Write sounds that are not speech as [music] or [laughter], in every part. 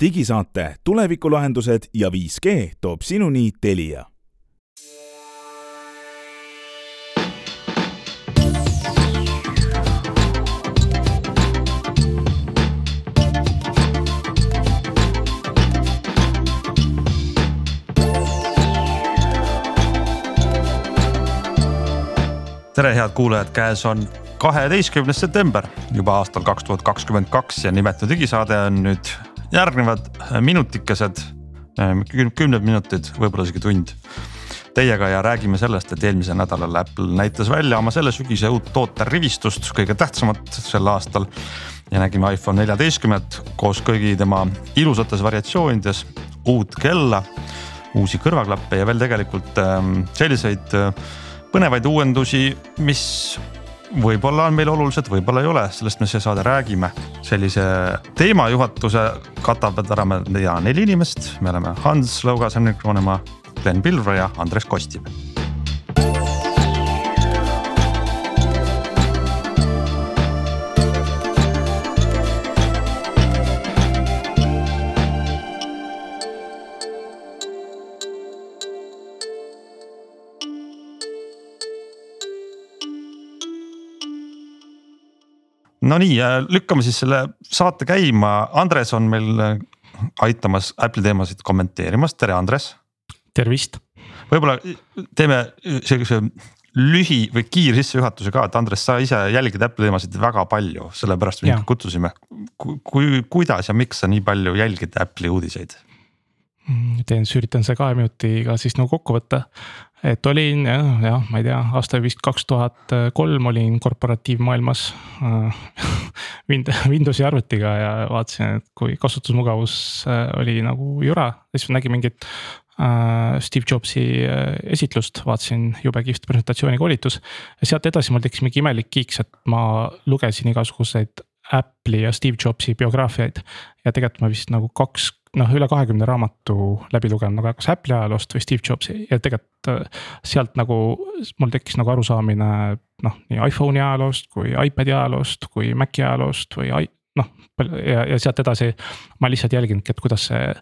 digisaate Tulevikulahendused ja 5G toob sinuni Telia. Tere, head kuulajad, käes on kaheteistkümnes september juba aastal kaks tuhat kakskümmend kaks ja nimetatud digisaade on nüüd järgnevad minutikesed, kümned minutid, võib-olla isegi tund. Teiega ja räägime sellest, et eelmisel nädalal Apple näitas välja oma selle sügise uut tooterivistust, kõige tähtsamat sel aastal. ja nägime iPhone neljateistkümmet koos kõigi tema ilusates variatsioonides, uut kella, uusi kõrvaklappe ja veel tegelikult ähm, selliseid äh, põnevaid uuendusi, mis võib-olla on meil olulised, võib-olla ei ole, sellest me see saade räägime. sellise teemajuhatuse katavad ära meie neli inimest, me oleme Hans Lõugas, Henrik Roonemaa, Glen Pilvre ja Andres Kostimäe Nonii, lükkame siis selle saate käima, Andres on meil äh, aitamas Apple'i teemasid kommenteerimas, tere Andres. tervist. võib-olla teeme sellise lühi või kiirsissejuhatuse ka, et Andres, sa ise jälgid Apple'i teemasid väga palju, sellepärast me kutsusime. kui, kuidas ja miks sa nii palju jälgid Apple'i uudiseid? Mm, teen, üritan selle kahe minutiga siis nagu kokku võtta et olin jah, jah, ma ei tea, aasta vist kaks tuhat kolm olin korporatiivmaailmas äh, [laughs] Windowsi arvutiga ja vaatasin, et kui kasutusmugavus äh, oli nagu jura, siis nägin mingit äh, Steve Jobsi esitlust, vaatasin jube kihvt presentatsiooni koolitus. ja sealt edasi mul tekkis mingi imelik kiiks, et ma lugesin igasuguseid Apple'i ja Steve Jobsi biograafiaid. ja tegelikult ma vist nagu kaks noh, üle kahekümne raamatu läbi lugenud nagu kas Apple'i ajaloost või Steve Jobsi ja tegelikult äh, sealt nagu mul tekkis nagu arusaamine noh, nii iPhone'i ajaloost kui iPad'i ajaloost kui Maci ajaloost või noh, ja, ja sealt edasi ma lihtsalt jälgingi, et kuidas see.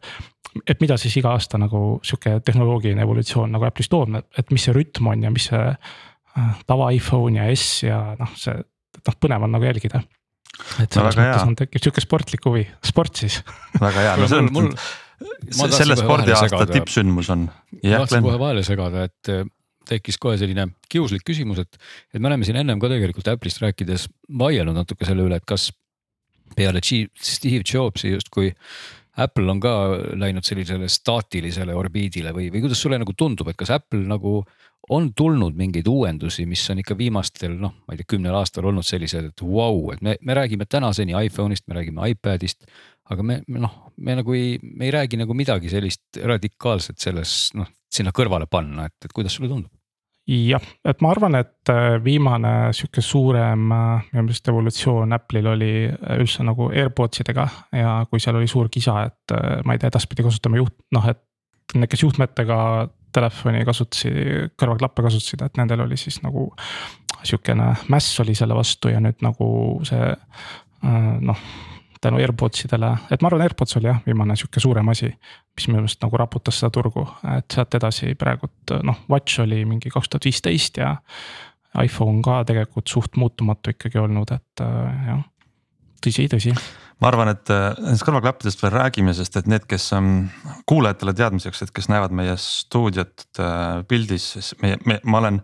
et mida siis iga aasta nagu sihuke tehnoloogiline evolutsioon nagu Apple'is toob, et mis see rütm on ja mis see äh, tava iPhone ja S ja noh, see noh, põnev on nagu jälgida et selles no, mõttes on tekib sihuke sportlik huvi, sport siis. väga hea, no see on mul, selle spordiaasta tippsündmus on. ma tahtsin kohe vahele segada, et äh, tekkis kohe selline kiuslik küsimus, et, et me oleme siin ennem ka tegelikult Apple'ist rääkides vaielnud natuke selle üle, et kas peale Steve Jobsi justkui Apple on ka läinud sellisele staatilisele orbiidile või, või kuidas sulle nagu tundub, et kas Apple nagu on tulnud mingeid uuendusi, mis on ikka viimastel noh, ma ei tea, kümnel aastal olnud sellised, et vau wow,, et me, me räägime tänaseni iPhone'ist, me räägime iPad'ist. aga me, me noh, me nagu ei, me ei räägi nagu midagi sellist radikaalset selles noh, sinna kõrvale panna, et, et kuidas sulle tundub? jah, et ma arvan, et äh, viimane sihuke suurem äh, minu meelest evolutsioon Apple'il oli äh, üldse nagu AirPods idega ja kui seal oli suur kisa, et ma ei tea, edaspidi kasutame juht, noh, et need, kes juhtmetega telefoni kasutasid, kõrvaklappe kasutasid, et nendel oli siis nagu sihukene mäss oli selle vastu ja nüüd nagu see noh tänu AirPods idele, et ma arvan, AirPods oli jah, viimane sihuke suurem asi. mis minu meelest nagu raputas seda turgu, et sealt edasi praegult noh, Watch oli mingi kaks tuhat viisteist ja. iPhone ka tegelikult suht muutumatu ikkagi olnud, et jah, tõsi, tõsi ma arvan, et äh, nendest kõrvaklappidest veel räägime, sest et need, kes ähm, kuulajatele teadmiseks, et kes näevad meie stuudiot äh, pildis, siis meie, me, ma olen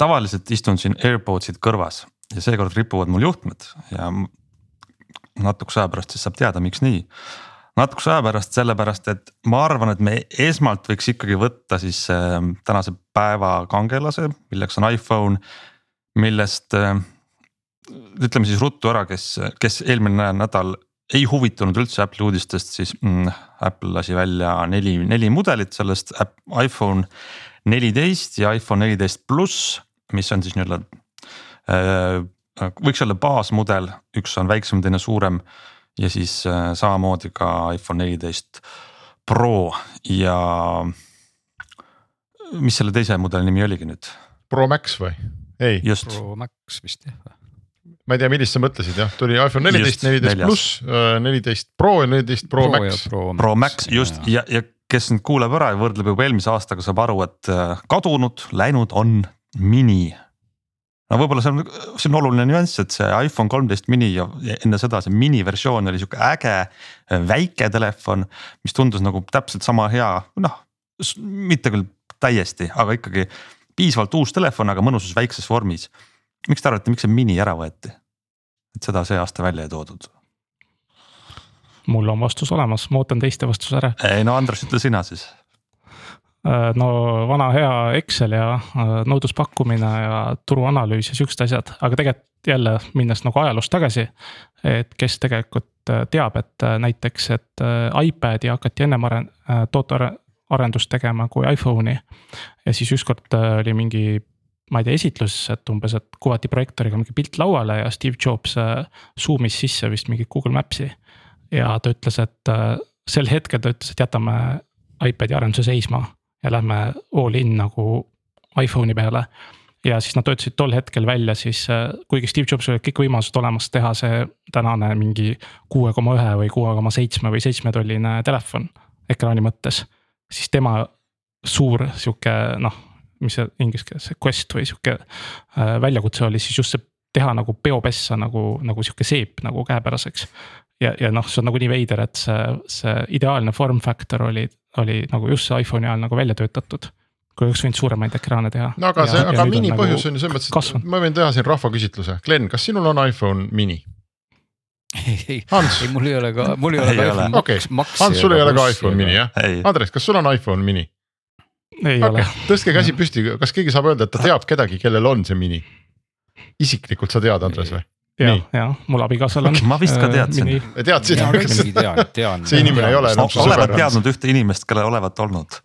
tavaliselt istun siin AirPodsid kõrvas ja seekord ripuvad mul juhtmed ja natukese aja pärast siis saab teada, miks nii. natukese aja pärast sellepärast, et ma arvan, et me esmalt võiks ikkagi võtta siis äh, tänase päeva kangelase, milleks on iPhone, millest ütleme siis ruttu ära, kes, kes eelmine nädal ei huvitunud üldse Apple'i uudistest, siis mm, Apple lasi välja neli, neli mudelit sellest iPhone neliteist ja iPhone neliteist pluss, mis on siis nii-öelda äh, võiks olla baasmudel, üks on väiksem, teine suurem ja siis äh, samamoodi ka iPhone neliteist Pro ja. mis selle teise mudeli nimi oligi nüüd? Pro Max või? ei. just. Pro Max vist jah ma ei tea, millist sa mõtlesid jah, tuli iPhone neliteist, neliteist pluss, neliteist Pro ja neliteist Pro Max. Pro Max, Pro Max just ja, ja kes nüüd kuuleb ära ja võrdleb juba eelmise aastaga, saab aru, et äh, kadunud, läinud on mini. no võib-olla see on, see on oluline nüanss, et see iPhone kolmteist mini ja enne seda see mini versioon oli sihuke äge äh, väike telefon, mis tundus nagu täpselt sama hea, noh mitte küll täiesti, aga ikkagi piisavalt uus telefon, aga mõnusas väikses vormis. Miks te arvate, miks see mini ära võeti? et seda see aasta välja ei toodud. mul on vastus olemas, ma ootan teiste vastuse ära. ei no Andres, ütle sina siis. no vana hea Excel ja äh, nõudluspakkumine ja turuanalüüs ja siuksed asjad, aga tegelikult jälle minnes nagu ajaloos tagasi. et kes tegelikult äh, teab, et äh, näiteks, et äh, iPad'i hakati ennem aren-, tootearendust tegema kui iPhone'i. ja siis ükskord äh, oli mingi, ma ei tea, esitlus, et umbes, et kuvati projektooriga mingi pilt lauale ja Steve Jobs äh, zoom'is sisse vist mingit Google Maps'i. ja ta ütles, et äh, sel hetkel ta ütles, et jätame iPad'i arenduse seisma ja lähme all in nagu iPhone'i peale. ja siis nad töötasid tol hetkel välja siis, kuigi Steve Jobsil olid kõik võimalused olemas teha see tänane mingi kuue koma ühe või kuue koma seitsme või seitsmetolline telefon ekraani mõttes. siis tema suur sihuke noh, mis see inglise keeles see quest või sihuke äh, väljakutse oli siis just see teha nagu peopessa nagu, nagu sihuke seep nagu käepäraseks ja, ja noh, see on nagu nii veider, et see, see ideaalne form factor oli, oli nagu just see iPhone'i ajal nagu välja töötatud. kui oleks võinud suuremaid ekraane teha. no aga see, aga mini põhjus on ju selles mõttes, et ma võin teha siin rahvaküsitluse, Glen, kas sinul on iPhone mini? ei, ei, mul ei ole ka, mul ei ole Ei ka ole. iPhone Okei. Max, Max. Hans, sul ei ole ka iPhone mini jah? Andres, kas sul on iPhone mini? Ei okei ole, tõstke käsi püsti, kas keegi saab öelda, et ta teab kedagi, kellel on see mini? isiklikult sa tead, Andres või? ja ja mul abikaasal on. ma vist ka teadsin. teadsid kas muidugi tean, tean. See inimene ei ole enam su olevat sõber. teadnud ühte inimest, kellel olevat olnud.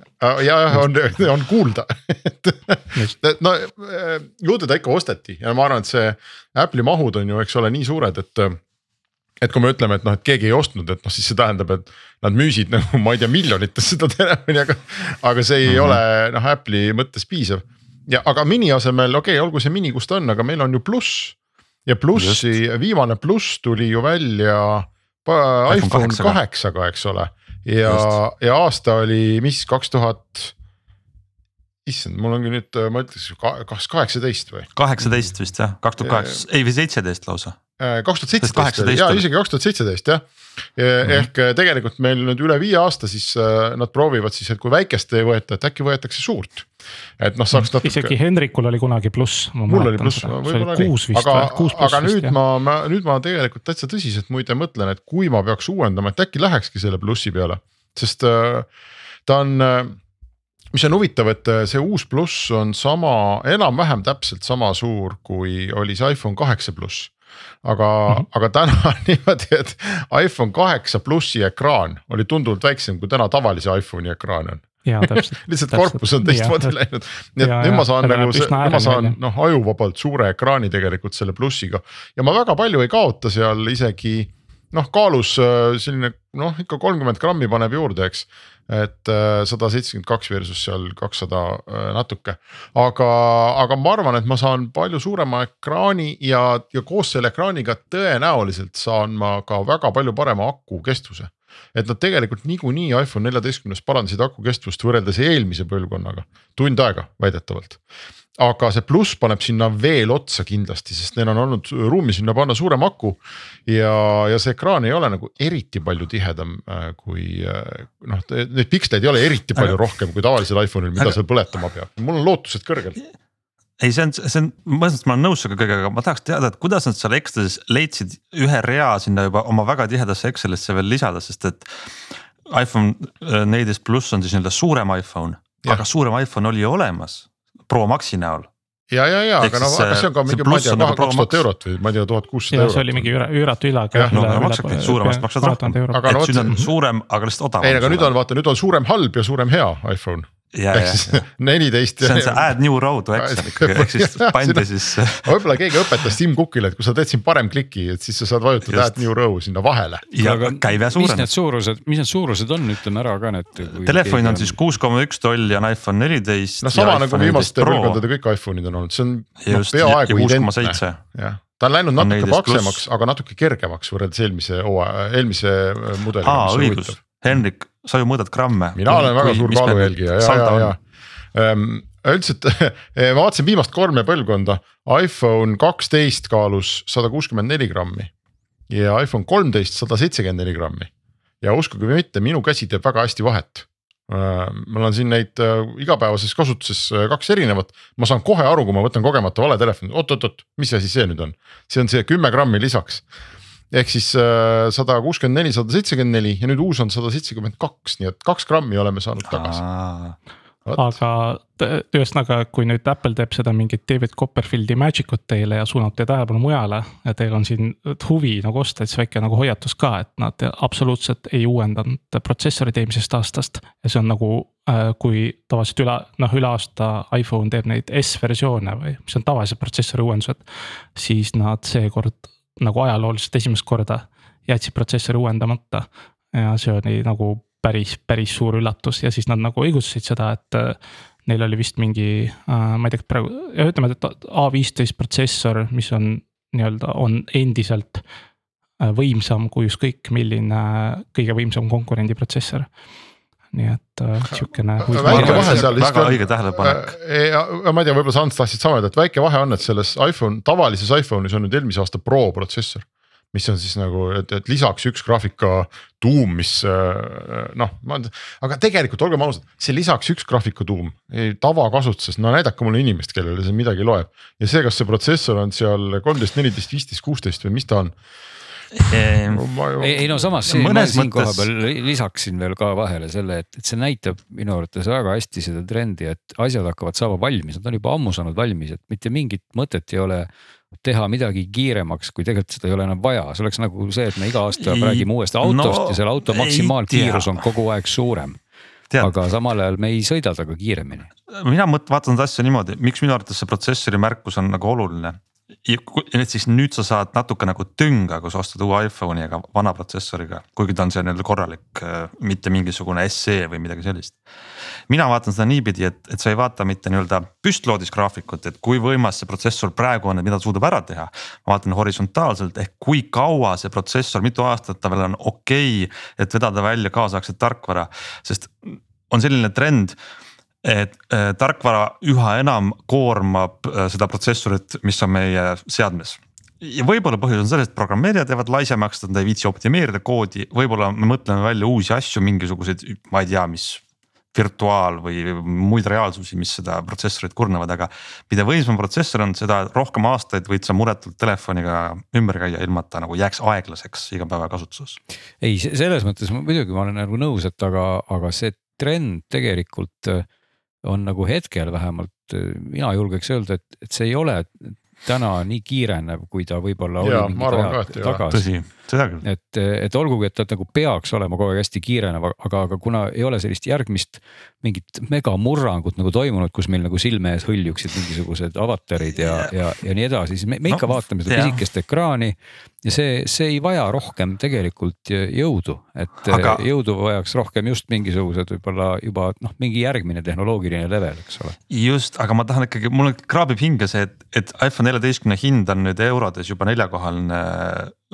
ja, on, on kuulda. no äh, ju teda ikka osteti ja ma arvan, et see Apple'i mahud on ju, eks ole, nii suured, et et kui me ütleme, et noh, et keegi ei ostnud, et noh, siis see tähendab, et nad müüsid nagu [laughs] ma ei tea miljonites seda telefoni, aga. aga see ei mm -hmm. ole noh Apple'i mõttes piisav ja aga mini asemel, okei okay,, olgu see mini, kus ta on, aga meil on ju pluss. ja plussi viimane pluss tuli ju välja iPhone kaheksaga, eks ole. ja, ja aasta oli, mis kaks tuhat. issand, mul ongi nüüd, ma ütleks ka- kas kaheksateist või? kaheksateist vist jah, kaks tuhat kaheksa, ei või seitseteist lausa. kaks tuhat seitseteist 18 ja oli. isegi kaks tuhat seitseteist jah. ehk eh, tegelikult meil nüüd üle viie aasta siis eh, nad proovivad siis, et kui väikest ei võeta, et äkki võetakse suurt. et noh, saaks isegi natuke. Hendrikul oli kunagi pluss. mul oli pluss, võib-olla oli, aga aga nüüd vist ma, ma, nüüd ma tegelikult täitsa tõsiselt muide mõtlen, et kui ma peaks uuendama, et äkki lähekski selle plussi peale, sest äh, ta on äh, mis on huvitav, et äh, see uus pluss on sama, enam-vähem täpselt sama suur, kui oli see iPhone kaheksa pluss. aga mm, -hmm. aga täna on niimoodi, et iPhone kaheksa plussi ekraan oli tunduvalt väiksem, kui täna tavalise iPhone'i ekraan on. jaa, [laughs] täpselt. lihtsalt Täpselt, korpus on teistmoodi läinud, nii et Ja, nüüd ma saan nagu nüüd ma saan noh ajuvabalt suure ekraani tegelikult selle plussiga ja ma väga palju ei kaota seal isegi noh, kaalus äh, selline noh, ikka kolmkümmend grammi paneb juurde, eks. Et äh, sada seitsekümmend kaks versus seal kakssada äh, natuke, aga, aga ma arvan, et ma saan palju suurema ekraani ja, ja koos selle ekraaniga tõenäoliselt saan ma ka väga palju parema aku kestvuse et nad tegelikult niikuinii iPhone neljateistkümnes parandasid aku kestvust võrreldes eelmise põlvkonnaga, tund aega väidetavalt. Aga see pluss paneb sinna veel otsa kindlasti, sest neil on olnud ruumi sinna panna suurem aku. ja, ja see ekraan ei ole nagu eriti palju tihedam äh, kui äh, noh, neid piksleid ei ole eriti palju Aga- rohkem kui tavalisel iPhone'il, mida Aga- seal põletama peab, mul on lootused kõrgel. ei, see on, see on, mõnes mõttes ma olen nõus sinuga kõigega, aga ma tahaks teada, et kuidas nad seal Excelis leidsid ühe rea sinna juba oma väga tihedasse Excelisse veel lisada, sest et. iPhone äh, neliteist pluss on siis nii-öelda suurem iPhone, aga suurem iPhone oli ju olemas Pro Maxi näol. ja, ja, ja, aga no siis aga see- on ka mingi, ma ei tea, nagu Pro kaks tuhat Max. eurot või ma ei tea, tuhat kuussada eurot. see oli mingi üüra- üüratu ülaga. Jah, no aga maksabki, suuremast maksad rohkem, Aga et nüüd on suurem, aga lihtsalt odavam. ei, aga nüüd on vaata, nüüd on suurem halb ja suurem hea iPhone neliteist. see on see add new row to Excel ikkagi, ehk siis [laughs] pandi siis võib-olla keegi õpetas Tim Cookile, et kui sa teed siin parem kliki, et siis sa saad vajutada Just. add new row sinna vahele. ja käive mis need suurused, mis need suurused on, ütleme ära ka need. Telefon on siis kuus koma üks tolli on iPhone neliteist. noh, sama nagu viimaste põlvkondade kõik iPhone'id on olnud, see on noh, just ja peaaegu identne. jah, ta on läinud On natuke 14 paksemaks aga natuke kergemaks võrreldes eelmise hooaja, eelmise äh, mudeliga. aa, õigus, Henrik, sa ju mõõdad gramme. mina olen väga suur kaalujälgija ja, ja, ja. üldiselt ma [laughs] vaatasin viimast kolme põlvkonda, iPhone kaksteist kaalus sada kuuskümmend neli grammi ja iPhone kolmteist sada seitsekümmend neli grammi. ja uskuge või mitte, minu käsi teeb väga hästi vahet. mul on siin neid äh, igapäevases kasutuses äh, kaks erinevat, ma saan kohe aru, kui ma võtan kogemata vale telefoni, oot-oot-oot, mis asi see nüüd on, see on see kümme grammi lisaks ehk siis äh, sada kuuskümmend neli, sada seitsekümmend neli ja nüüd uus on sada seitsekümmend kaks, nii et kaks grammi oleme saanud tagasi. aga ühesõnaga, kui nüüd Apple teeb seda mingit David Copperfieldi magic ut teile ja suunab teie tähelepanu mujale ja teil on siin huvi nagu osta, siis väike nagu hoiatus ka, et nad absoluutselt ei uuendanud protsessorit eelmisest aastast. ja see on nagu, kui tavaliselt üle, noh üle aasta iPhone teeb neid S-versioone või mis on tavalised protsessori uuendused, siis nad seekord nagu ajalooliselt esimest korda jätsid protsessori uuendamata ja see oli nagu päris, päris suur üllatus ja siis nad nagu õigustasid seda, et äh, neil oli vist mingi, ma ei tea, praegu, ütleme, et A15 protsessor, mis on nii-öelda, on endiselt äh, võimsam kui ükskõik milline kõige võimsam konkurendi protsessor. Nii et äh, sihukene. väga on- õige tähelepanek. ja ma ei tea, võib-olla sa Ants tahtsid sama öelda, et väike vahe on, et selles iPhone, tavalises iPhone'is on nüüd eelmise aasta Pro protsessor. mis on siis nagu, et, et lisaks üks graafika tuum, mis äh, noh, aga tegelikult olgem ausad, see lisaks üks graafika tuum tavakasutuses, no näidake mulle inimest, kellele see midagi loeb. ja see, kas see protsessor on seal kolmteist, neliteist, viisteist, kuusteist või mis ta on? ei, ei no samas siin, ma siin mõttes- peal li- lisaksin veel ka vahele selle, et, et see näitab minu arvates väga hästi seda trendi, et asjad hakkavad saama valmis, nad on juba ammu saanud valmis, et mitte mingit mõtet ei ole teha midagi kiiremaks, kui tegelikult seda ei ole enam vaja, see oleks nagu see, et me iga aasta Ei- räägime uuest autost no ja selle auto maksimaalkiirus on kogu aeg suurem. tead, aga samal ajal me ei sõida temaga kiiremini. mina mõt-, vaatan seda asja niimoodi, miks minu arvates see protsessori märkus on nagu oluline. Nüüd siis nüüd sa saad natuke nagu tünga, kui sa ostad uue iPhone'i, aga vana protsessoriga, kuigi ta on see nii-öelda korralik, mitte mingisugune SE või midagi sellist. mina vaatan seda niipidi, et, et sa ei vaata mitte nii-öelda püstloodis graafikut, et kui võimas see protsessor praegu on ja mida ta suudab ära teha. ma vaatan horisontaalselt ehk kui kaua see protsessor, mitu aastat ta veel on okei okay,, et vedada välja kaasaegset tarkvara, sest on selline trend et äh, tarkvara üha enam koormab äh, seda protsessorit, mis on meie seadmes. ja võib-olla põhjus on selles, et programmeerijad jäävad laisemaks, nad ei viitsi optimeerida koodi, võib-olla me mõtleme välja uusi asju, mingisuguseid, ma ei tea, mis virtuaal või muid reaalsusi, mis seda protsessorit kurnavad, aga mida võimsam protsessor on, seda rohkem aastaid võid sa muretult telefoniga ümber käia, ilma et ta nagu jääks aeglaseks igapäevakasutuses. ei, selles mõttes muidugi ma olen nagu nõus, et aga, aga see trend tegelikult äh, on nagu hetkel vähemalt, mina julgeks öelda, et, et see ei ole täna nii kiirenev, kui ta võib-olla Jaa, oli ma arvan mingid ka, ajad et ei ole. tagasi. et, et olgugi, et ta nagu peaks olema kogu aeg hästi kiirenev, aga, aga kuna ei ole sellist järgmist mingit megamurrangut nagu toimunud, kus meil nagu silme ees hõljuksid mingisugused avatarid ja, ja, ja nii edasi, siis me, me ikka No, vaatame seda pisikest ekraani ja see, see ei vaja rohkem tegelikult jõudu, et aga... jõudu vajaks rohkem just mingisugused võib-olla juba noh, mingi järgmine tehnoloogiline level, eks ole. just, aga ma tahan ikkagi, mul kraabib hinge see, et, et iPhone neljateistkümne hind on nüüd eurodes juba neljakohaline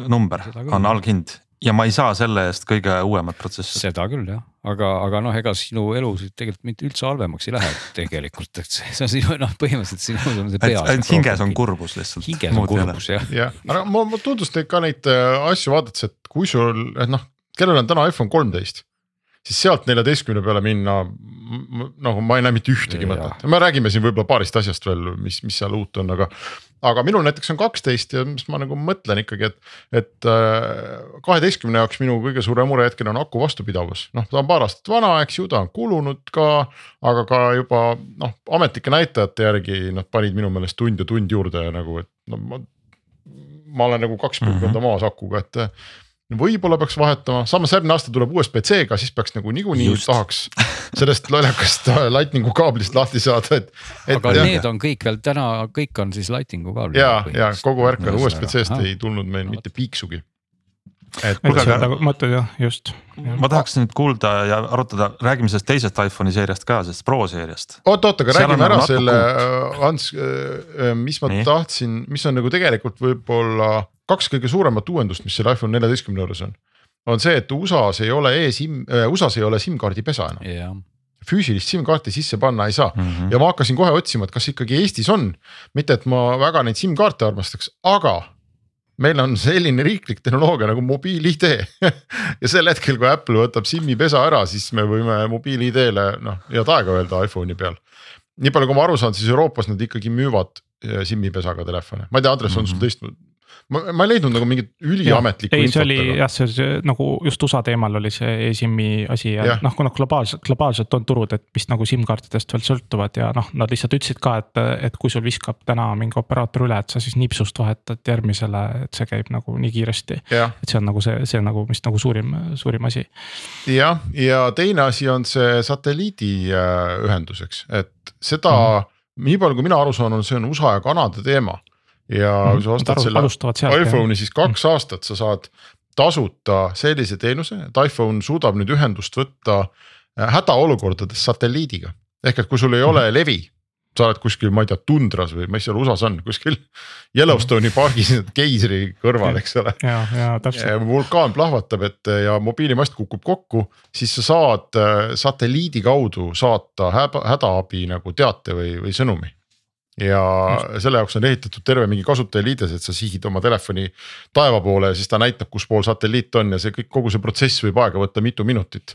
number on alghind ja ma ei saa selle eest kõige uuemat protsessorit. seda küll jah, aga, aga noh, ega sinu elu siit tegelikult mitte üldse halvemaks ei lähe tegelikult, et see, on sinu noh, põhimõtteliselt sinu on see peas. ainult hinges on. kurbus lihtsalt. hinges on kurbus jah. jah, aga ma, ma tutvustan ka neid äh, asju vaadates, et kui sul, et noh, kellel on täna iPhone kolmteist. Siis sealt neljateistkümne peale minna, nagu ma ei näe mitte ühtegi mõtet, me räägime siin võib-olla paarist asjast veel, mis, mis seal uut on, aga. aga minul näiteks on kaksteist ja mis ma nagu mõtlen ikkagi, et, et kaheteistkümne jaoks minu kõige suurem mure hetkel on aku vastupidavus, noh, ta on paar aastat vana, eks ju, ta on kulunud ka. aga ka juba noh, ametlike näitajate järgi nad panid minu meelest tund ja tund juurde nagu, et no ma ma olen nagu kaks põlvkonda maas akuga, et äh, võib-olla peaks vahetama, samas järgmine aasta tuleb USB-C-ga, siis peaks nagu niikuinii tahaks sellest lollakast [laughs] lightning'u kaablist lahti saada, et. aga jah. need on kõik veel täna, kõik on siis lighting'u kaabel. ja, ja kogu värk on USB-C-st ei tulnud meil mitte piiksugi. et et aga- seda mõtled jah, just. ma tahaks nüüd kuulda ja arutada, räägime sellest teisest iPhone'i seeriast ka, sellest Pro seeriast. oot, oot, aga Seal räägime on ära nagu selle natuke-, Ants, mis ma Nii. tahtsin, mis on nagu tegelikult võib-olla kaks kõige suuremat uuendust, mis selle iPhone neljateistkümne juures on. on see, et USA-s ei ole e-SIM, USA-s ei ole SIM-kaardi pesa enam, jah, füüsilist SIM-kaarti sisse panna ei saa. Mhm. ja ma hakkasin kohe otsima, et kas ikkagi Eestis on, mitte et ma väga neid SIM-kaarte armastaks, aga meil on selline riiklik tehnoloogia nagu mobiil-ID [laughs] ja sel hetkel, kui Apple võtab SIM-i pesa ära, siis me võime mobiil-ID-le noh head aega öelda iPhone'i peal. nii palju, kui ma aru saan, siis Euroopas nad ikkagi müüvad eh, SIM-i pesaga telefone, ma ei tea, Andres on sul Mhm. teist. ma, ma ei leidnud nagu mingit üliametlikku ei, see oli jah, see, see nagu just USA teemal oli see e-SIM-i asi ja, ja. noh, kuna globaalselt, globaalselt on turud, et mis nagu SIM-kaartidest veel sõltuvad ja noh, nad lihtsalt ütlesid ka, et, et kui sul viskab täna mingi operaator üle, et sa siis nipsust vahetad järgmisele, et see käib nagu nii kiiresti. et see on nagu see, see nagu vist nagu suurim, suurim asi. jah, ja teine asi on see satelliidiühendus, eks, et seda mm. -hmm. nii palju, kui mina aru saan, on see on USA ja Kanada teema. Ja kui sa ostad selle iPhone'i, siis kaks aastat sa saad tasuta sellise teenuse, et iPhone suudab nüüd ühendust võtta äh, hädaolukordades satelliidiga. ehk et kui sul ei ole levi, sa oled kuskil, ma ei tea, tundras või mis seal USA-s on, kuskil [laughs] Yellowstone'i pargis [laughs] keisri kõrval, eks ole. Ja, ja täpselt, vulkaan plahvatab, et ja mobiilimast kukub kokku, siis sa saad äh, satelliidi kaudu saata häda, hädaabi nagu teate või, või sõnumi. Ja Just. selle jaoks on ehitatud terve mingi kasutajaliides, et sa sihid oma telefoni taeva poole ja siis ta näitab, kus pool satelliit on ja see kõik, kogu see protsess võib aega võtta mitu minutit.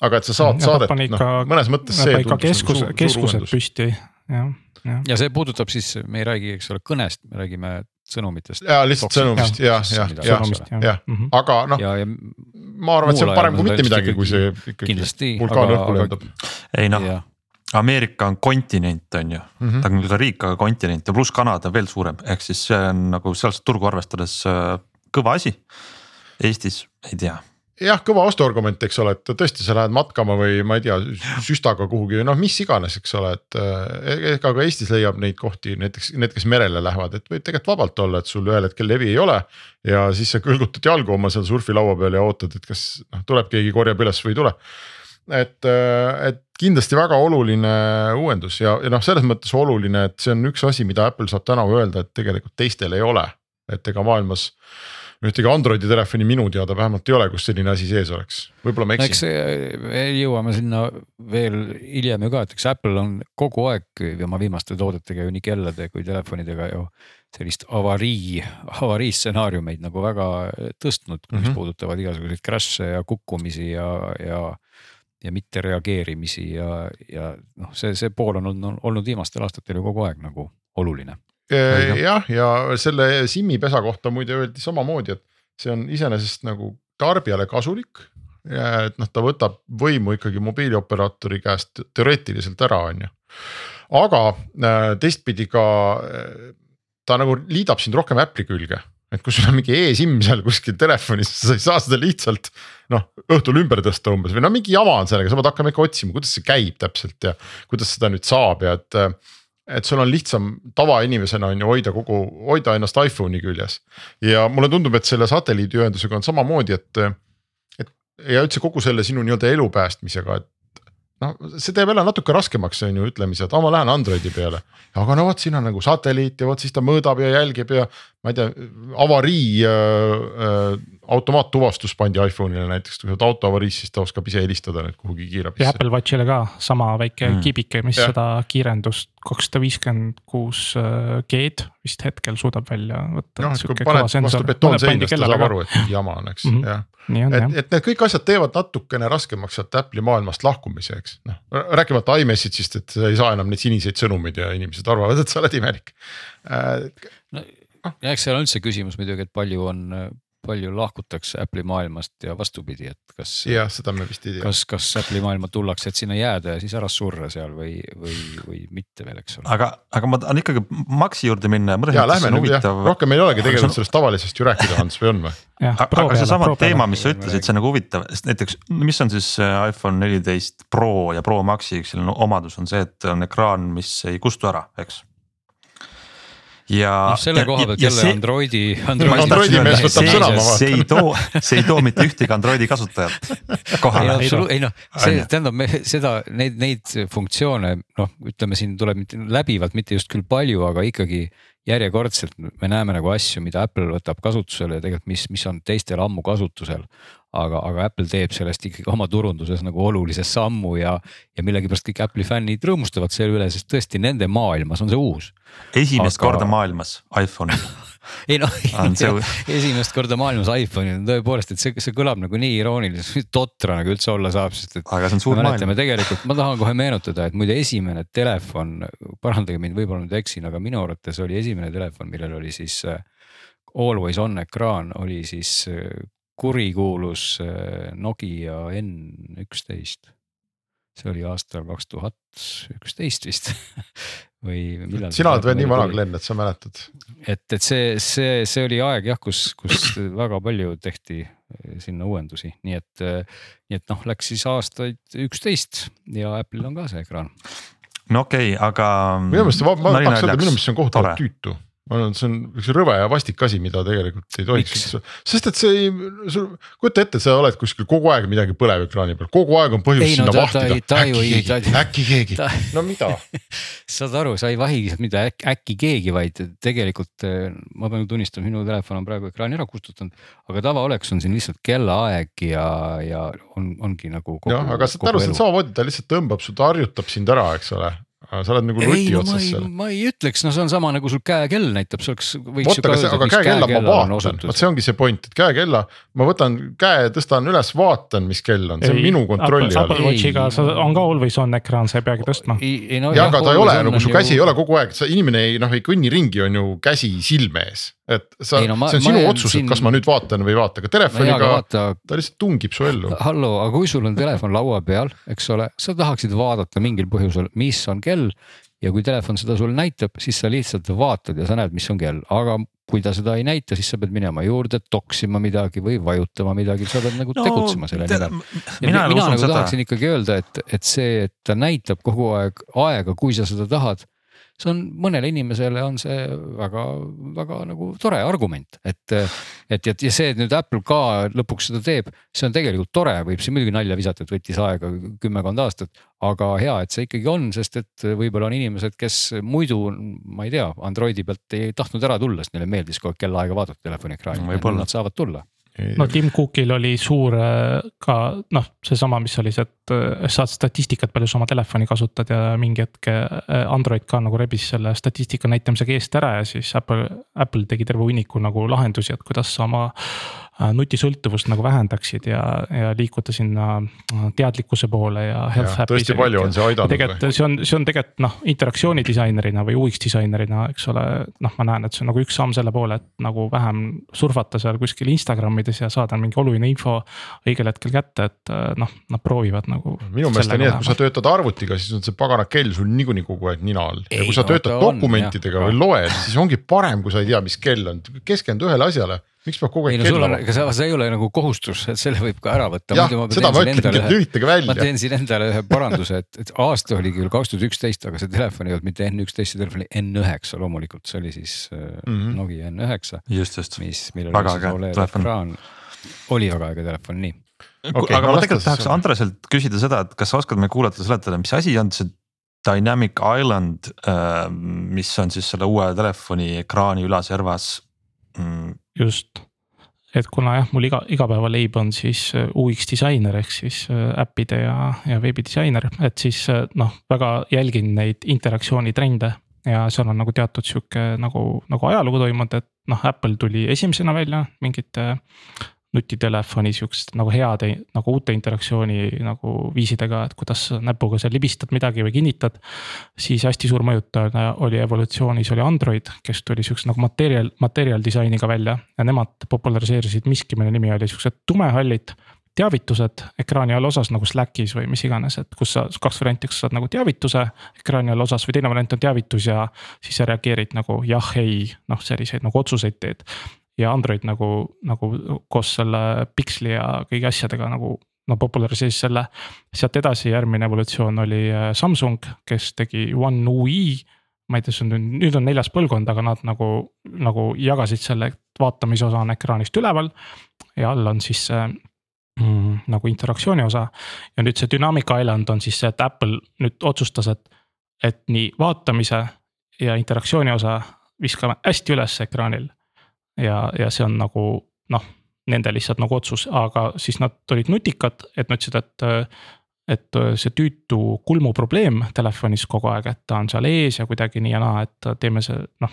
aga et sa saad Ja saadet, noh mõnes mõttes see nagu keskus suur, keskused püsti, jah, jah. ja see puudutab siis, me ei räägi, eks ole, kõnest, me räägime sõnumitest. ja lihtsalt sõnumist ja, ja, ja, sõnumist jah. jah Mhm. aga noh, ma arvan, et see on parem kui on mitte midagi, kui see ikkagi vulkaan õhku lendab. ei noh, jah, Ameerika on kontinent, on ju, Mhm. ta on küll ka riik, aga kontinent ja pluss Kanada veel suurem, ehk siis see on nagu sealset turgu arvestades äh, kõva asi. Eestis ei tea, jah, kõva ostuargument, eks ole, et tõesti, sa lähed matkama või ma ei tea, süstaga kuhugi, noh, mis iganes, eks ole, et eh, ega ka Eestis leiab neid kohti näiteks need, kes merele lähevad, et võib tegelikult vabalt olla, et sul ühel hetkel levi ei ole. ja siis sa kõlgutad jalgu oma seal surfilaua peal ja ootad, et kas noh, tuleb keegi korjab üles või ei tule. et, et kindlasti väga oluline uuendus ja, ja noh, selles mõttes oluline, et see on üks asi, mida Apple saab täna öelda, et tegelikult teistel ei ole. et ega maailmas ühtegi Androidi telefoni minu teada vähemalt ei ole, kus selline asi sees oleks, võib-olla ma eks eksin. me jõuame sinna veel hiljem ju ka, et eks Apple on kogu aeg oma viimaste toodetega ju nii kellade kui telefonidega ju sellist avarii, avarii stsenaariumeid nagu väga tõstnud, mis mm. -hmm. puudutavad igasuguseid crash'e ja kukkumisi ja, ja ja mitte reageerimisi ja, ja noh, see, see pool on olnud, olnud viimastel aastatel ju kogu aeg nagu oluline. jah, ja selle SIM-i pesa kohta muide öeldi samamoodi, et see on iseenesest nagu tarbijale kasulik. et noh, ta võtab võimu ikkagi mobiilioperaatori käest teoreetiliselt ära, on ju. aga äh, teistpidi ka äh, ta nagu liidab sind rohkem Apple'i külge et kui sul on mingi e-SIM seal kuskil telefonis, sa ei saa seda lihtsalt noh õhtul ümber tõsta umbes või no mingi jama on sellega, sa pead hakkama ikka otsima, kuidas see käib täpselt ja kuidas seda nüüd saab ja et et sul on lihtsam tavainimesena on ju hoida kogu, hoida ennast iPhone'i küljes. ja mulle tundub, et selle satelliidiühendusega on samamoodi, et, et ja üldse kogu selle sinu nii-öelda elu päästmisega, et noh, see teeb jälle natuke raskemaks, on ju ütlemise, et aa, ma lähen Androidi peale. aga no vot, siin on nagu satelliit ja vot siis ta mõõdab ja jälgib ja ma ei tea, avarii äh, äh, automaattuvastus pandi iPhone'ile näiteks, kui sa oled autoavariis, siis ta oskab ise helistada nüüd kuhugi ja kiirabisse. Apple Watchile ka sama väike Mm. kibike, mis ja. seda kiirendust kakssada viiskümmend kuus äh, G-d vist hetkel suudab välja võtta. noh, kui paned vastu betoonseina, siis ta saab aru, et jama on, eks mm. -hmm. jah. nii on et et need kõik asjad teevad natukene raskemaks sealt Apple'i maailmast lahkumise, eks noh, rääkimata iMessage'ist, et sa ei saa enam neid siniseid sõnumeid ja inimesed arvavad, et sa oled imelik äh,. Ja eks seal on üldse küsimus muidugi, et palju on, palju lahkutakse Apple'i maailmast ja vastupidi, et kas. jah, seda me vist ei tea. kas, kas Apple'i maailma tullakse, et sinna jääda ja siis ära surra seal või, või, või mitte veel, eks ole. aga, aga ma tahan ikkagi Maxi juurde minna ja lähme nüüd jah, huvitav. rohkem meil ei olegi tegelikult on- sellest tavalisest ju rääkida, Hans, või on või? jah. aga seesama teema, mis sa ütlesid, see on nagu huvitav, sest näiteks mis on siis iPhone neliteist Pro ja Pro Maxi üks selline omadus on see, et on ekraan, mis ei kustu ära, eks. Ja. noh, selle koha pealt jälle see... Androidi, Androidi. Androidi mees võtab sõna, ma vaatan. see ei too, see ei too mitte ühtegi Androidi kasutajat kohale. ei no, ei no see tähendab me seda, neid, neid funktsioone noh, ütleme siin tuleb mitte läbivalt, mitte just küll palju, aga ikkagi järjekordselt me näeme nagu asju, mida Apple võtab kasutusele ja tegelikult, mis, mis on teistel ammu kasutusel aga, aga Apple teeb sellest ikkagi oma turunduses nagu olulise sammu ja, ja millegipärast kõik Apple'i fännid rõõmustavad selle üle, sest tõesti nende maailmas on see uus. esimest aga... korda maailmas iPhone [laughs] ei noh, esimest korda maailmas iPhone'il on tõepoolest, et see, see kõlab nagu nii irooniliselt, totra nagu üldse olla saab, sest et. aga see on suur maailm. tegelikult ma tahan kohe meenutada, et muide esimene telefon, parandage mind, võib-olla nüüd eksin, aga minu arvates oli esimene telefon, millel oli siis äh, always on ekraan, oli siis äh, kurikuulus äh, Nokia N11. see oli aastal kaks tuhat üksteist vist [laughs] või millal. sina oled veel nii vana, Glen, et sa mäletad. et, et see, see, see oli aeg jah, kus, kus väga palju tehti äh, sinna uuendusi, nii et, äh, nii et noh, läks siis aastaid üksteist ja Apple'il on ka see ekraan. no okei okay,, aga. minu meelest ma, ma tahaks öelda, minu meelest see on kohutavalt tüütu ma arvan, et see on üks rõve ja vastik asi, mida tegelikult ei tohiks sest et see ei, sul kujuta ette, sa oled kuskil kogu aeg midagi põleb ekraani peal, kogu aeg on põhjust ei, sinna no, vahtida, äkki keegi, äkki keegi, no mida? [laughs] Saad aru, sa ei vahi mitte äkki, äkki keegi, vaid tegelikult eh, ma pean tunnistama, minu telefon on praegu ekraani ära kustutanud. aga tavaoleks on siin lihtsalt kellaaeg ja, ja on, ongi nagu. jah, aga saad aru, see on samamoodi, ta lihtsalt tõmbab, ta harjutab sind ära, eks ole sa oled nagu ruti no, otsas seal. ma ei ütleks, no see on sama nagu sul käekell näitab, see oleks. vot, aga, see, aga käekella ma vaatan, vot see ongi see point, et käekella, ma võtan käe, tõstan üles, vaatan, mis kell on, see on ei, minu kontrolli all. Apple Watchiga on ka always on ekraan, sa ei peagi tõstma. No, jah, aga ta ei ole nagu su käsi ei ole kogu aeg, sa inimene ei noh, ei kõnni ringi, on ju käsi silme ees et sa, no, ma, see on sinu otsus siin..., et kas ma nüüd vaatan või ei vaata, aga telefoniga vaata... ta lihtsalt tungib su ellu. hallo, aga kui sul on telefon laua peal, eks ole, sa tahaksid vaadata mingil põhjusel, mis on kell ja kui telefon seda sulle näitab, siis sa lihtsalt vaatad ja sa näed, mis on kell, aga kui ta seda ei näita, siis sa pead minema juurde toksima midagi või vajutama midagi, sa pead nagu no, tegutsema selle nimel. mina, mina nagu seda. tahaksin ikkagi öelda, et, et see, et ta näitab kogu aeg aega, kui sa seda tahad see on mõnele inimesele on see väga-väga nagu tore argument, et, et ja, ja see, et nüüd Apple ka lõpuks seda teeb, see on tegelikult tore, võib siin muidugi nalja visata, et võttis aega kümmekond aastat. aga hea, et see ikkagi on, sest et võib-olla on inimesed, kes muidu, ma ei tea, Androidi pealt ei tahtnud ära tulla, sest neile meeldis kogu aeg kellaaega vaadata telefoni ekraani no,, nüüd nad saavad tulla no Tim Cookil oli suur äh, ka noh, seesama, mis oli see, et äh, saad statistikat, palju sa oma telefoni kasutad ja mingi hetk äh, Android ka nagu rebis selle statistika näitamisega eest ära ja siis Apple, Apple tegi terve hunniku nagu lahendusi, et kuidas sa oma nutisõltuvust nagu vähendaksid ja, ja liikuda sinna äh, teadlikkuse poole ja. tõesti palju on see aidanud. tegelikult see on, see on tegelikult noh, interaktsiooni disainerina või UX disainerina, eks ole, noh, ma näen, et see on nagu üks samm selle poole, et nagu vähem surfata seal kuskil Instagramides ja saada mingi oluline info õigel hetkel kätte, et äh, noh, nad proovivad nagu. minu meelest on nii, et kui sa töötad arvutiga, siis on see pagana kell sul niikuinii kogu aeg nina all ja kui sa töötad no, dokumentidega on, või loed, siis ongi parem, kui sa ei tea, mis kell on, keskendu ühele asjale miks peab kogu aeg ei, no, kella vaatama? ega see ei ole nagu kohustus, et selle võib ka ära võtta. jah, seda ma ütlengi, et lülitage välja. ma teen siin endale ühe paranduse, et, et aasta oli küll kaks tuhat üksteist, aga see telefon ei olnud mitte N11, see telefon oli N9 loomulikult, see oli siis mm -hmm. Nokia N9. just, just. mis, millel oli siis Oled ekraan, oli väga äge telefon, nii. Okay, aga ma tegelikult tahaks Andreselt küsida seda, et kas sa oskad meile kuulajatele seletada, mis asi on see Dynamic Island, äh, mis on siis selle uue telefoni ekraani ülaservas mm, just, et kuna jah, mul iga, igapäevaleib on siis äh, UX disainer ehk siis äh, äppide ja, ja veebidisainer, et siis äh, noh, väga jälgin neid interaktsioonitrende ja seal on nagu teatud sihuke nagu, nagu ajalugu toimunud, et noh, Apple tuli esimesena välja mingite nutitelefoni sihukest nagu heade nagu uute interaktsiooni nagu viisidega, et kuidas näpuga seal libistad midagi või kinnitad. siis hästi suur mõjutaja oli evolutsioonis oli Android, kes tuli sihukese nagu materjal, materjal disainiga välja ja nemad populariseerisid miski, mille nimi oli siuksed tumehallid teavitused ekraani all osas nagu Slackis või mis iganes, et kus sa kaks varianti, kas saad nagu teavituse ekraani all osas või teine variant on teavitus ja siis sa reageerid nagu jah, ei, noh, selliseid nagu otsuseid teed ja Android nagu, nagu koos selle Pixli ja kõigi asjadega nagu no populariseeris selle. sealt edasi järgmine evolutsioon oli äh, Samsung, kes tegi One UI ma ei tea, see on nüüd, nüüd on neljas põlvkond, aga nad nagu, nagu jagasid selle, et vaatamise osa on ekraanist üleval. ja all on siis see mm, nagu interaktsiooni osa. ja nüüd see Dynamic Island on siis see, et Apple nüüd otsustas, et, et nii vaatamise ja interaktsiooni osa viskame hästi üles ekraanil. Ja, ja see on nagu noh, nende lihtsalt nagu otsus, aga siis nad olid nutikad, et nad ütlesid, et et see tüütu kulmuprobleem telefonis kogu aeg, et ta on seal ees ja kuidagi nii ja naa, et teeme see noh.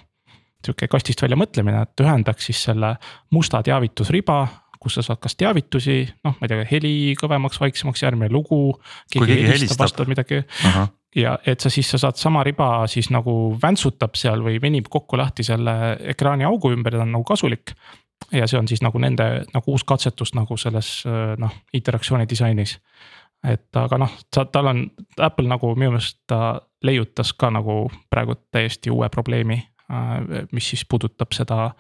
sihuke kastist välja mõtlemine, et ühendaks siis selle musta teavitusriba, kus sa saad kas teavitusi, noh, ma ei tea, heli kõvemaks, vaiksemaks, järgmine lugu. keegi helistab, helistab midagi uh. -huh ja et sa siis, sa saad sama riba siis nagu väntsutab seal või venib kokku lahti selle ekraani augu ümber, ta on nagu kasulik. ja see on siis nagu nende nagu uus katsetus nagu selles noh, interaktsiooni disainis. et aga noh, tal on, Apple nagu minu meelest ta leiutas ka nagu praegu täiesti uue probleemi, mis siis puudutab seda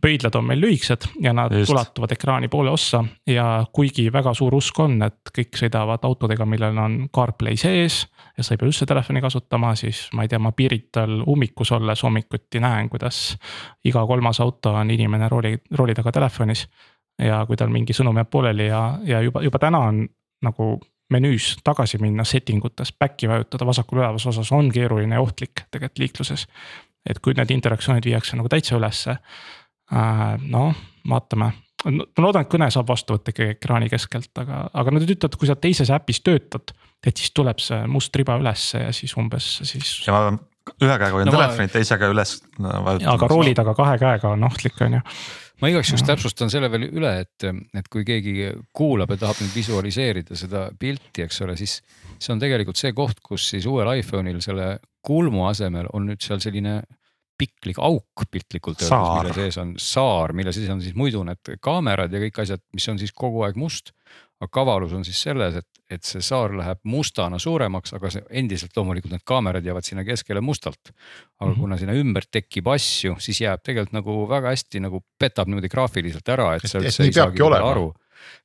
pöidlad on meil lühikesed ja nad Just. ulatuvad ekraani poole ossa ja kuigi väga suur usk on, et kõik sõidavad autodega, millel on CarPlay sees. ja sa ei pea üldse telefoni kasutama, siis ma ei tea, ma Pirital ummikus olles hommikuti näen, kuidas iga kolmas auto on inimene rooli, rooli taga telefonis. ja kui tal mingi sõnum jääb pooleli ja, ja juba, juba täna on nagu menüüs tagasi minna setting utes, back'i vajutada vasakul ülevas osas on keeruline ja ohtlik tegelikult liikluses et kui need interaktsioonid viiakse nagu täitsa ülesse. Äh, noh, vaatame, ma loodan, et kõne saab vastu võtta ikkagi ekraani keskelt, aga, aga nad ütlevad, et kui sa teises äpis töötad. et siis tuleb see must riba ülesse ja siis umbes siis. ja ma ühe käega hoian no, telefoni, teise käe üles no,. aga rooli taga kahe käega on ohtlik, on ju ma igaks juhuks täpsustan selle veel üle, et, et kui keegi kuulab ja tahab nüüd visualiseerida seda pilti, eks ole, siis see on tegelikult see koht, kus siis uuel iPhone'il selle kulmu asemel on nüüd seal selline piklik auk piltlikult öeldes, mille sees on saar, mille sees on siis muidu need kaamerad ja kõik asjad, mis on siis kogu aeg must. aga kavalus on siis selles, et, et see saar läheb mustana suuremaks, aga see endiselt loomulikult need kaamerad jäävad sinna keskele mustalt. aga mm -hmm. kuna sinna ümber tekib asju, siis jääb tegelikult nagu väga hästi nagu petab niimoodi graafiliselt ära, et sa üldse ei saagi aru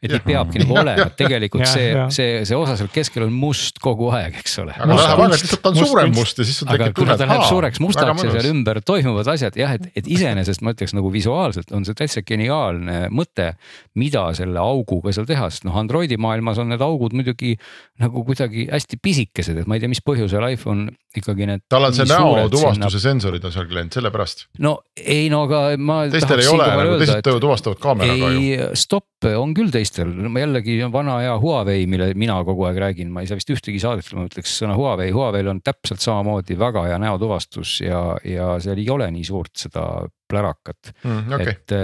et nii peabki nagu olema, et tegelikult ja, see, see, see osa seal keskel on must kogu aeg, eks ole. aga läheb aeg-ajalt lihtsalt ta on suurem must ja siis sul tekib tunne, et. ta läheb suureks mustaks ja seal ümber toimuvad asjad jah, et, et iseenesest ma ütleks nagu visuaalselt on see täitsa geniaalne mõte. mida selle auguga seal teha, sest noh, Androidi maailmas on need augud muidugi nagu kuidagi hästi pisikesed, et ma ei tea, mis põhjusel iPhone ikkagi need. tal on see näotuvastuse sinna... sensorid on seal läinud, sellepärast. no ei, no aga ma. teistel ei ole nagu, teised tuvastavad kaameraga ju. ei, stopp on küll teistel, jällegi vana hea Huawei, mille mina kogu aeg räägin, ma ei saa vist ühtegi saadet, ma ütleks sõna Huawei, Huawei'l on täpselt samamoodi väga hea näotuvastus ja, ja seal ei ole nii suurt seda plärakat mm,. Okay. et,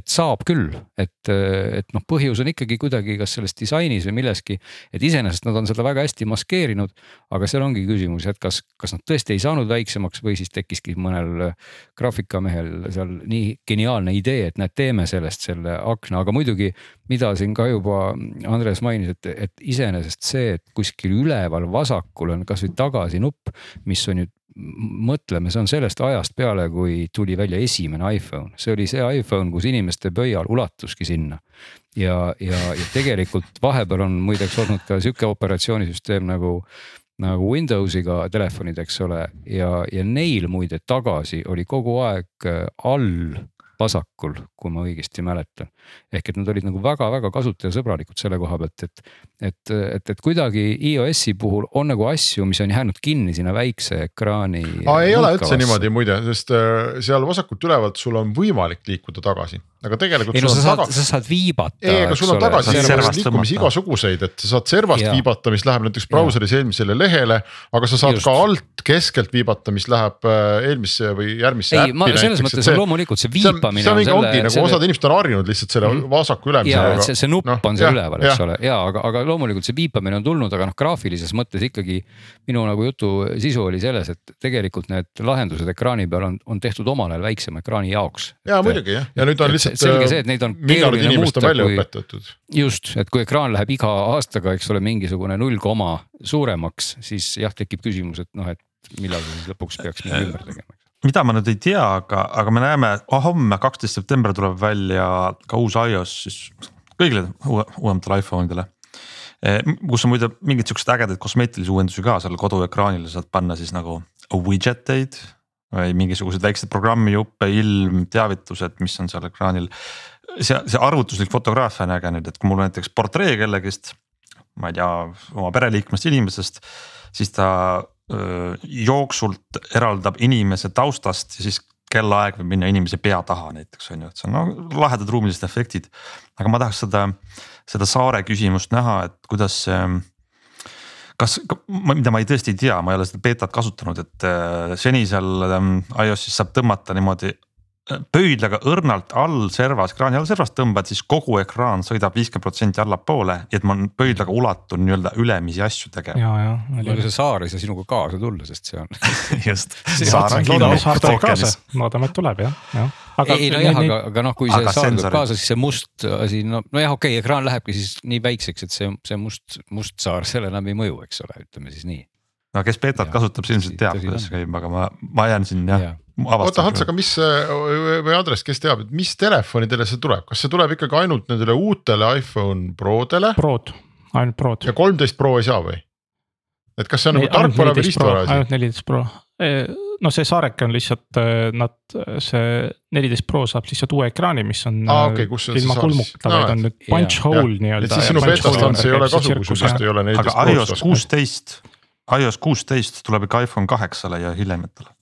et saab küll, et, et noh, põhjus on ikkagi kuidagi kas selles disainis või milleski. et iseenesest nad on seda väga hästi maskeerinud, aga seal ongi küsimus, et kas, kas nad tõesti ei saanud väiksemaks või siis tekkiski mõnel graafikamehel seal nii geniaalne idee, et näed, teeme sellest selle akna, aga muidugi. mida siin ka juba Andres mainis, et, et iseenesest see, et kuskil üleval vasakul on kasvõi tagasi nupp, mis on ju mõtleme, see on sellest ajast peale, kui tuli välja esimene iPhone, see oli see iPhone, kus inimeste pöial ulatuski sinna. ja, ja, ja tegelikult vahepeal on muideks olnud ka sihuke operatsioonisüsteem nagu, nagu Windowsiga telefonid, eks ole, ja, ja neil muide tagasi oli kogu aeg all vasakul, kui ma õigesti mäletan. Ehk et nad olid nagu väga-väga kasutajasõbralikud selle koha pealt, et, et, et, et kuidagi iOS-i puhul on nagu asju, mis on jäänud kinni sinna väikse ekraani. ei ole üldse niimoodi muide, sest äh, seal vasakult ülevalt sul on võimalik liikuda tagasi aga tegelikult. ei no sa saad taga..., sa saad viibata. ei, aga sul on tagasi liikumisi igasuguseid, et sa saad servast ja. viibata, mis läheb näiteks brauseris eelmisele lehele. aga sa saad Just. ka alt keskelt viibata, mis läheb äh, eelmisse või järgmisse. ei, ma selles mõttes see, loomulikult see viipamine. see on mingi ongi nagu osad inimesed on harjunud lihtsalt selle mm. vasaku ülemisega. ja, et see, see nupp no, on seal üleval, eks ole, ja aga, aga loomulikult see viipamine on tulnud, aga noh, graafilises mõttes ikkagi. minu nagu jutu sisu oli selles, et tegelikult need lahendused ekraani peal on, on tehtud omal ajal väiksema ekraani jaoks. ja muidugi jah, ja nüüd on lihtsalt selge see, et neid on keeruline muuta, kui just, et kui ekraan läheb iga aastaga, eks ole, mingisugune null koma suuremaks, siis jah, tekib küsimus, et noh, et millal siis lõpuks peaks midagi ümber tegema mida ma nüüd ei tea, aga, aga me näeme oh,, homme, kaksteist september tuleb välja ka uus iOS siis kõigile uue, uuematele iPhone idele. kus on muide mingeid siukseid ägedaid kosmeetilisi uuendusi ka seal koduekraanile saad panna siis nagu widget eid. või mingisuguseid väikseid programmijuppe, ilm, teavitused, mis on seal ekraanil. see, see arvutuslik fotograafia on äge nüüd, et kui mul näiteks portree kellegist, ma ei tea, oma pereliikmest inimesest, siis ta jooksult eraldab inimese taustast ja siis kellaaeg võib minna inimese pea taha näiteks on ju, et see on no, lahedad ruumilised efektid. aga ma tahaks seda, seda saare küsimust näha, et kuidas see kas, mida ma ei tõesti ei tea, ma ei ole seda beetat kasutanud, et äh, seni seal ähm, iOS-is saab tõmmata niimoodi pöidlaga õrnalt all servas, ekraani all servas tõmbad, siis kogu ekraan sõidab viiskümmend protsenti allapoole, et ma pöidlaga ulatun nii-öelda ülemisi asju tegema. ja, ja. aga see saar ei saa sinuga kaasa tulla, sest see on [laughs] just. [laughs] loodame, et tuleb jah, jah. Aga, ei nojah, aga, aga noh, kui see saar tuleb kaasa, siis see must asi, no nojah, okei okay,, ekraan lähebki siis nii väikseks, et see, see must, must saar selle enam ei mõju, eks ole, ütleme siis nii. no kes beetat kasutab, see ilmselt teab, kuidas see käib, aga ma, ma jään siin jah ja oota Hans, aga mis või Andres, kes teab, et mis telefonidele see tuleb, kas see tuleb ikkagi ainult nendele uutele iPhone Prodele? Prod, ainult Prod. ja kolmteist Pro ei saa või? et kas see on nagu tarkvara või riistvara asi? ainult neliteist Pro, no see saareke on lihtsalt nad, see neliteist Pro saab lihtsalt uue ekraani, mis on ah,. Okay, kus on ilma kulmukata, vaid on nüüd punch hole nii-öelda. et siis sinu betastants ei ole kasu, kui sul just ei ole neliteist Pro. aga iOS kuusteist, iOS kuusteist tuleb ikka iPhone kaheksale ja hiljematele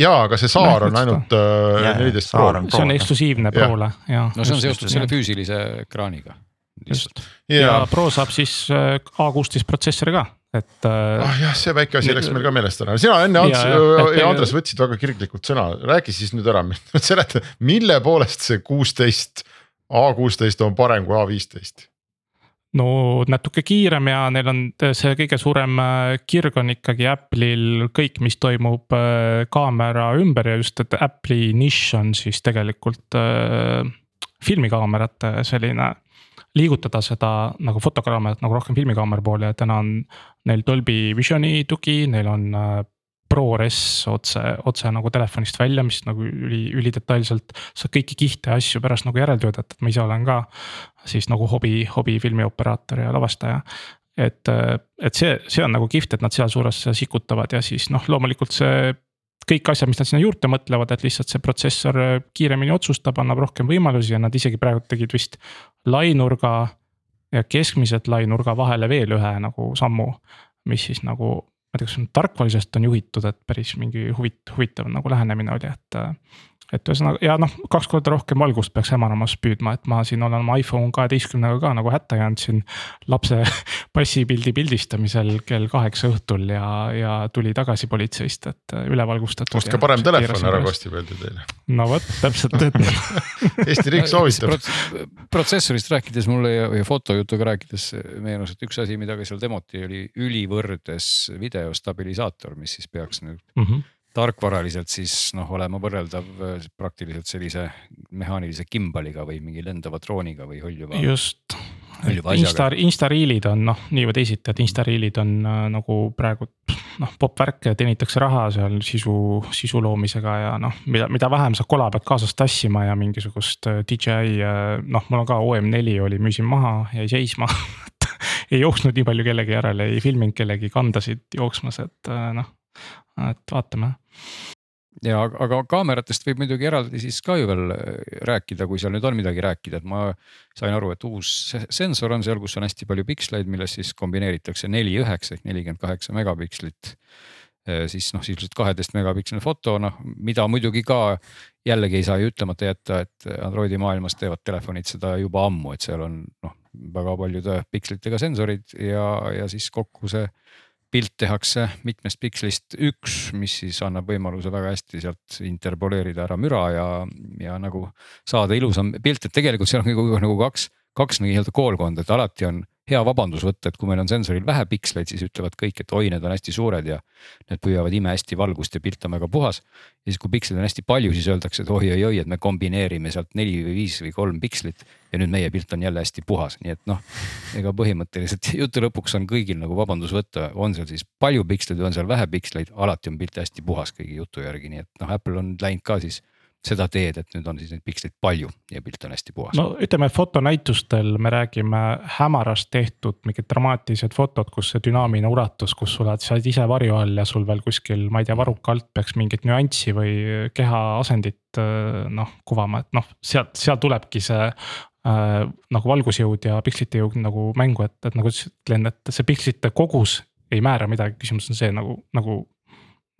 jaa, aga see saar on ainult äh, neliteist Pro. see on eksklusiivne Prole ja. no see on seotud selle füüsilise ekraaniga. just ja. ja Pro saab siis äh, A16 protsessori ka, et. ah oh, jah, see väike asi läks meil ka meelest ära, sina enne Ants ja, ja, ja Andres võtsid väga kirglikult sõna, räägi siis nüüd ära, [laughs] seleta, mille poolest see kuusteist, A16 on parem kui A15 no natuke kiirem ja neil on see kõige suurem äh, kirg on ikkagi Apple'il kõik, mis toimub äh, kaamera ümber ja just, et Apple'i nišš on siis tegelikult äh, filmikaamerate selline. liigutada seda nagu fotokaamerat nagu rohkem filmikaamera poole ja täna on neil Dolby Visioni tugi, neil on ProRes otse, otse nagu telefonist välja, mis nagu üli, ülidetailselt saab kõiki kihte ja asju pärast nagu järeltöödata, et ma ise olen ka siis nagu hobi, hobifilmioperaator ja lavastaja. et, et see, see on nagu kihvt, et nad sealsuures sikutavad ja siis noh, loomulikult see kõik asjad, mis nad sinna juurde mõtlevad, et lihtsalt see protsessor kiiremini otsustab, annab rohkem võimalusi ja nad isegi praegu tegid vist lainurga ja keskmiselt lainurga vahele veel ühe nagu sammu, mis siis nagu ma ei tea, kas see on juhitud, et päris mingi huvit-, huvitav nagu lähenemine oli, et et ühesõnaga ja noh, kaks korda rohkem valgust peaks hämaramas püüdma, et ma siin olen oma iPhone kaheteistkümnega ka nagu hätta jäänud siin. lapse [laughs] passipildi pildistamisel kell kaheksa õhtul ja, ja tuli tagasi politseist, et üle valgustatud. ostke parem telefon ära kostib öeldi teile. no vot, täpselt [laughs] [laughs] Eesti riik soovitab protsessorist rääkides mulle ja, ja fotojutuga rääkides meenus, et üks asi, mida ka seal demoti oli ülivõrdes video stabilisaator, mis siis peaks nüüd mm -hmm tarkvaraliselt siis noh, olema võrreldav äh, praktiliselt sellise mehaanilise kimbaliga või mingi lendava drooniga või hõljuva. just, Insta, instariilid on noh, nii või teisiti, et instariilid on äh, nagu praegu noh, popp värk ja teenitakse raha seal sisu, sisu loomisega ja noh, mida, mida vähem sa kola pead kaasas tassima ja mingisugust äh, DJI äh, noh, mul on ka OM4 oli, müüsin maha, jäi seisma [laughs] ei jooksnud nii palju kellegi järele, ei filminud kellegi kandasid jooksmas, et noh et vaatame ja aga kaameratest võib muidugi eraldi siis ka ju veel äh, rääkida, kui seal nüüd on midagi rääkida, et ma sain aru, et uus sensor on seal, kus on hästi palju piksleid, milles siis kombineeritakse neli üheksa ehk nelikümmend kaheksa megapikslit. Äh, siis noh, sisuliselt kaheteist megapiksline foto, noh mida muidugi ka jällegi ei saa ju ütlemata jätta, et Androidi maailmas teevad telefonid seda juba ammu, et seal on noh, väga paljude pikslitega sensorid ja, ja siis kokku see pilt tehakse mitmest pikslist üks, mis siis annab võimaluse väga hästi sealt interpoleerida ära müra ja, ja nagu saada ilusam pilt, et tegelikult seal on nagu, nagu kaks, kaks nii-öelda koolkonda, et alati on hea vabandus võtta, et kui meil on sensoril vähe piksleid, siis ütlevad kõik, et oi, need on hästi suured ja need püüavad imehästi valgust ja pilt on väga puhas. ja siis, kui piksleid on hästi palju, siis öeldakse, et oi-oi-oi, et me kombineerime sealt neli või viis või kolm pikslit ja nüüd meie pilt on jälle hästi puhas, nii et noh, ega põhimõtteliselt [laughs] jutu lõpuks on kõigil nagu vabandus võtta, on seal siis palju piksleid või on seal vähe piksleid, alati on pilt hästi puhas kõigi jutu järgi, nii et noh, Apple on läinud ka siis seda teed, et nüüd on siis neid piksleid palju ja pilt on hästi puhas. no ütleme, fotonäitustel me räägime hämarast tehtud mingid dramaatilised fotod, kus see dünaamiline ulatus, kus sa oled, sa oled ise varju all ja sul veel kuskil, ma ei tea, varuka alt peaks mingit nüanssi või keha asendit noh kuvama, et noh, sealt, seal tulebki see äh, nagu valgusjõud ja pikslite jõud nagu mängu, et, et nagu ütlen, et see pikslite kogus ei määra midagi, küsimus on see nagu, nagu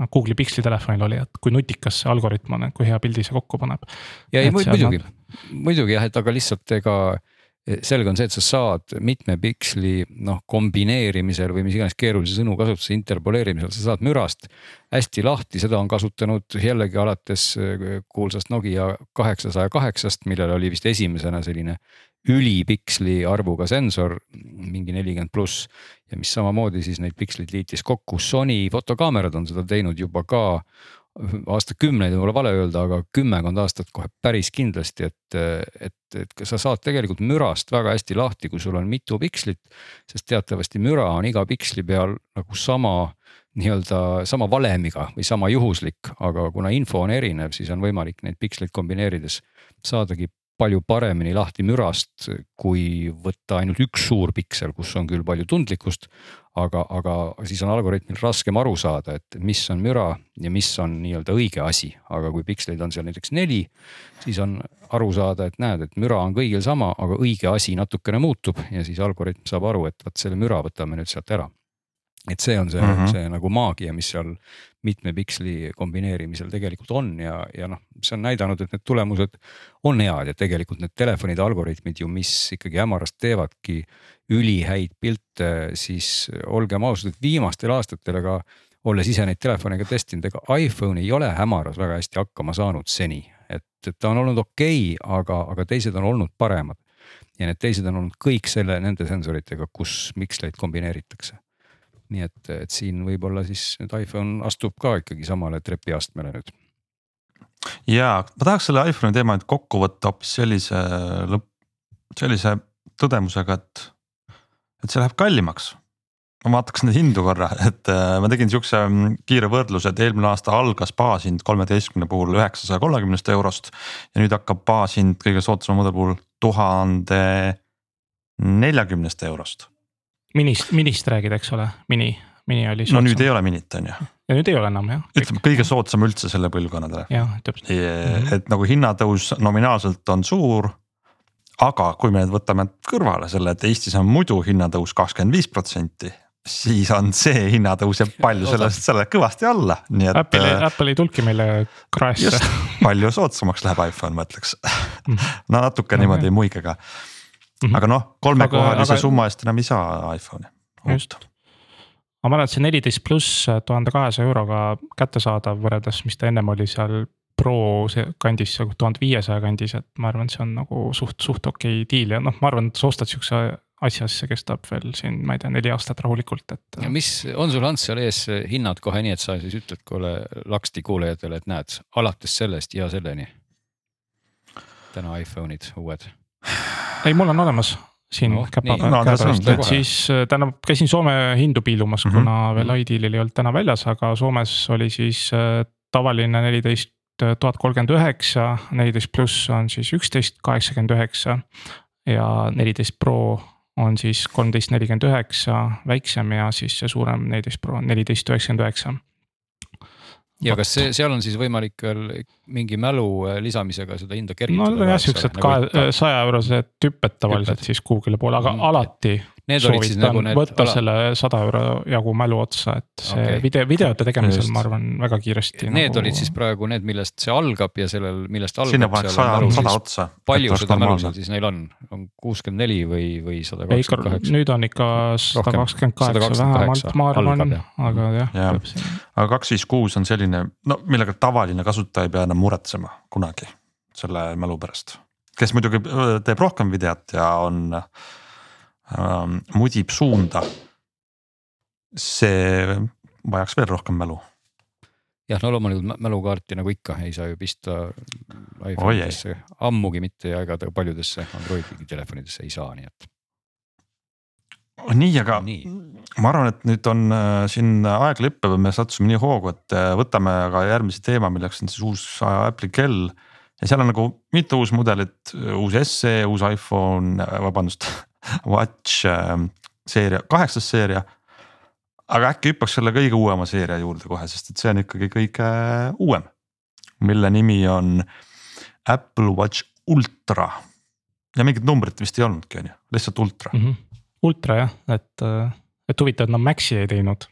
noh Google'i Pixli telefonil oli, et kui nutikas see algoritm on, et kui hea pildi see kokku paneb. ja ei muidugi, muidugi jah, et aga lihtsalt ega eh, selge on see, et sa saad mitme piksli noh kombineerimisel või mis iganes keerulise sõnu kasutuse interpoleerimisel, sa saad mürast hästi lahti, seda on kasutanud jällegi alates eh, kuulsast Nokia kaheksasaja kaheksast, millel oli vist esimesena selline ülipiksli arvuga sensor, mingi nelikümmend pluss. ja mis samamoodi siis neid piksleid liitis kokku, Sony fotokaamerad on seda teinud juba ka aastakümneid võib-olla vale öelda, aga kümmekond aastat kohe päris kindlasti, et, et, et sa saad tegelikult mürast väga hästi lahti, kui sul on mitu pikslit. sest teatavasti müra on iga piksli peal nagu sama nii-öelda sama valemiga või sama juhuslik, aga kuna info on erinev, siis on võimalik neid piksleid kombineerides saadagi palju paremini lahti mürast, kui võtta ainult üks suur piksel, kus on küll palju tundlikkust. aga, aga siis on algoritmil raskem aru saada, et mis on müra ja mis on nii-öelda õige asi, aga kui piksleid on seal näiteks neli, siis on aru saada, et näed, et müra on kõigil sama, aga õige asi natukene muutub ja siis algoritm saab aru, et vot selle müra võtame nüüd sealt ära et see on see mm, -hmm. see nagu maagia, mis seal mitme piksli kombineerimisel tegelikult on ja, ja noh, see on näidanud, et need tulemused on head ja tegelikult need telefonide algoritmid ju, mis ikkagi hämarast teevadki ülihäid pilte, siis olgem ausad, et viimastel aastatel, aga olles ise neid telefone ka testinud, ega iPhone ei ole hämaras väga hästi hakkama saanud seni, et, et ta on olnud okei okay,, aga, aga teised on olnud paremad. ja need teised on olnud kõik selle, nende sensoritega, kus miksleid kombineeritakse nii et, et siin võib-olla siis nüüd iPhone astub ka ikkagi samale trepiastmele nüüd. ja ma tahaks selle iPhone'i teema nüüd kokku võtta hoopis sellise lõpp, sellise tõdemusega, et, et see läheb kallimaks ma vaataks neid hindu korra, et äh, ma tegin siukse mm, kiire võrdluse, et eelmine aasta algas baashind kolmeteistkümne puhul üheksasaja kolmekümnest eurost. ja nüüd hakkab baashind kõige soodsama mudeli puhul tuhande neljakümnest eurost minist, minist räägid, eks ole, mini, mini oli. no nüüd ei ole minit, on ju. ja nüüd ei ole enam jah. ütleme kõige soodsam üldse selle põlvkonna telefon. jah, täpselt. Mhm. et nagu hinnatõus nominaalselt on suur. aga kui me nüüd võtame kõrvale selle, et Eestis on muidu hinnatõus kakskümmend viis protsenti siis on see hinnatõus jääb palju sellest, selle kõvasti alla, nii et. Apple, äh, Apple ei tulnudki meile kraesse. palju soodsamaks läheb iPhone, ma ütleks mhm. no natuke no, niimoodi muigega. -hmm. aga noh, kolmekohalise aga... summa eest enam ei saa iPhone'i. just, ma mäletan, see neliteist pluss tuhande kahesaja euroga kättesaadav võrreldes, mis ta ennem oli seal Pro kandis, tuhande viiesaja kandis, et ma arvan, et see on nagu suht, suht okei okay diil ja noh, ma arvan, et sa ostad sihukese asja, siis see kestab veel siin, ma ei tea, neli aastat rahulikult, et. ja mis on sul Ants seal ees hinnad kohe nii, et sa siis ütled kuule laksti kuulajatele, et näed, alates sellest ja selleni. täna iPhone'id uued ei, mul on olemas siin no, käpa peal no, käepärast, et siis äh, tähendab, käisin Soome hindu piilumas mm, -hmm. kuna veel iDealil ei olnud täna väljas, aga Soomes oli siis äh, tavaline neliteist äh, tuhat kolmkümmend üheksa, neliteist pluss on siis üksteist kaheksakümmend üheksa. ja neliteist Pro on siis kolmteist nelikümmend üheksa väiksem ja siis see suurem neliteist Pro on neliteist üheksakümmend üheksa ja kas see, seal on siis võimalik veel mingi mälu äh, lisamisega seda hinda kergitada? no jah, siuksed kahe, nagu saja eurosed tüpped tavaliselt siis Google'i poole, aga mm, alati Need soovitan nagu need võtta ala... selle sada euro jagu mälu otsa, et see okay. video, videote tegemisel ma arvan väga kiiresti. Need nagu... olid siis praegu need, millest see algab ja sellel, millest algab. sinna paneks sada, sada otsa. palju seda mälu seal siis neil on, on kuuskümmend neli või, või sada kakskümmend kaheksa? nüüd on ikka sada kakskümmend kaheksa vähemalt, ma arvan, aga jah ja.. aga kaks viis kuus on selline, no millega tavaline kasutaja ei pea enam muretsema kunagi selle mälu pärast. kes muidugi teeb rohkem videot ja on mudib suunda. see vajaks veel rohkem mälu. jah, no loomulikult mälukaarti nagu ikka ei saa ju pista iPhone'idesse, ammugi mitte ja ega ta paljudesse Androidi telefonidesse ei saa, nii et. nii, aga nii. ma arvan, et nüüd on äh, siin aeg lõpeb ja me sattusime nii hoogu, et äh, võtame aga järgmise teema, milleks on siis uus Apple'i kell ja seal on nagu mitu uus mudelit, uus SE, uus iPhone, vabandust, Watch äh, seeria, kaheksas seeria. aga äkki hüppaks selle kõige uuema seeria juurde kohe, sest et see on ikkagi kõige uuem, mille nimi on Apple Watch Ultra. ja mingit numbrit vist ei olnudki, on ju, lihtsalt ultra mm. -hmm. ultra jah, et, et huvitav, et nad Maxi ei teinud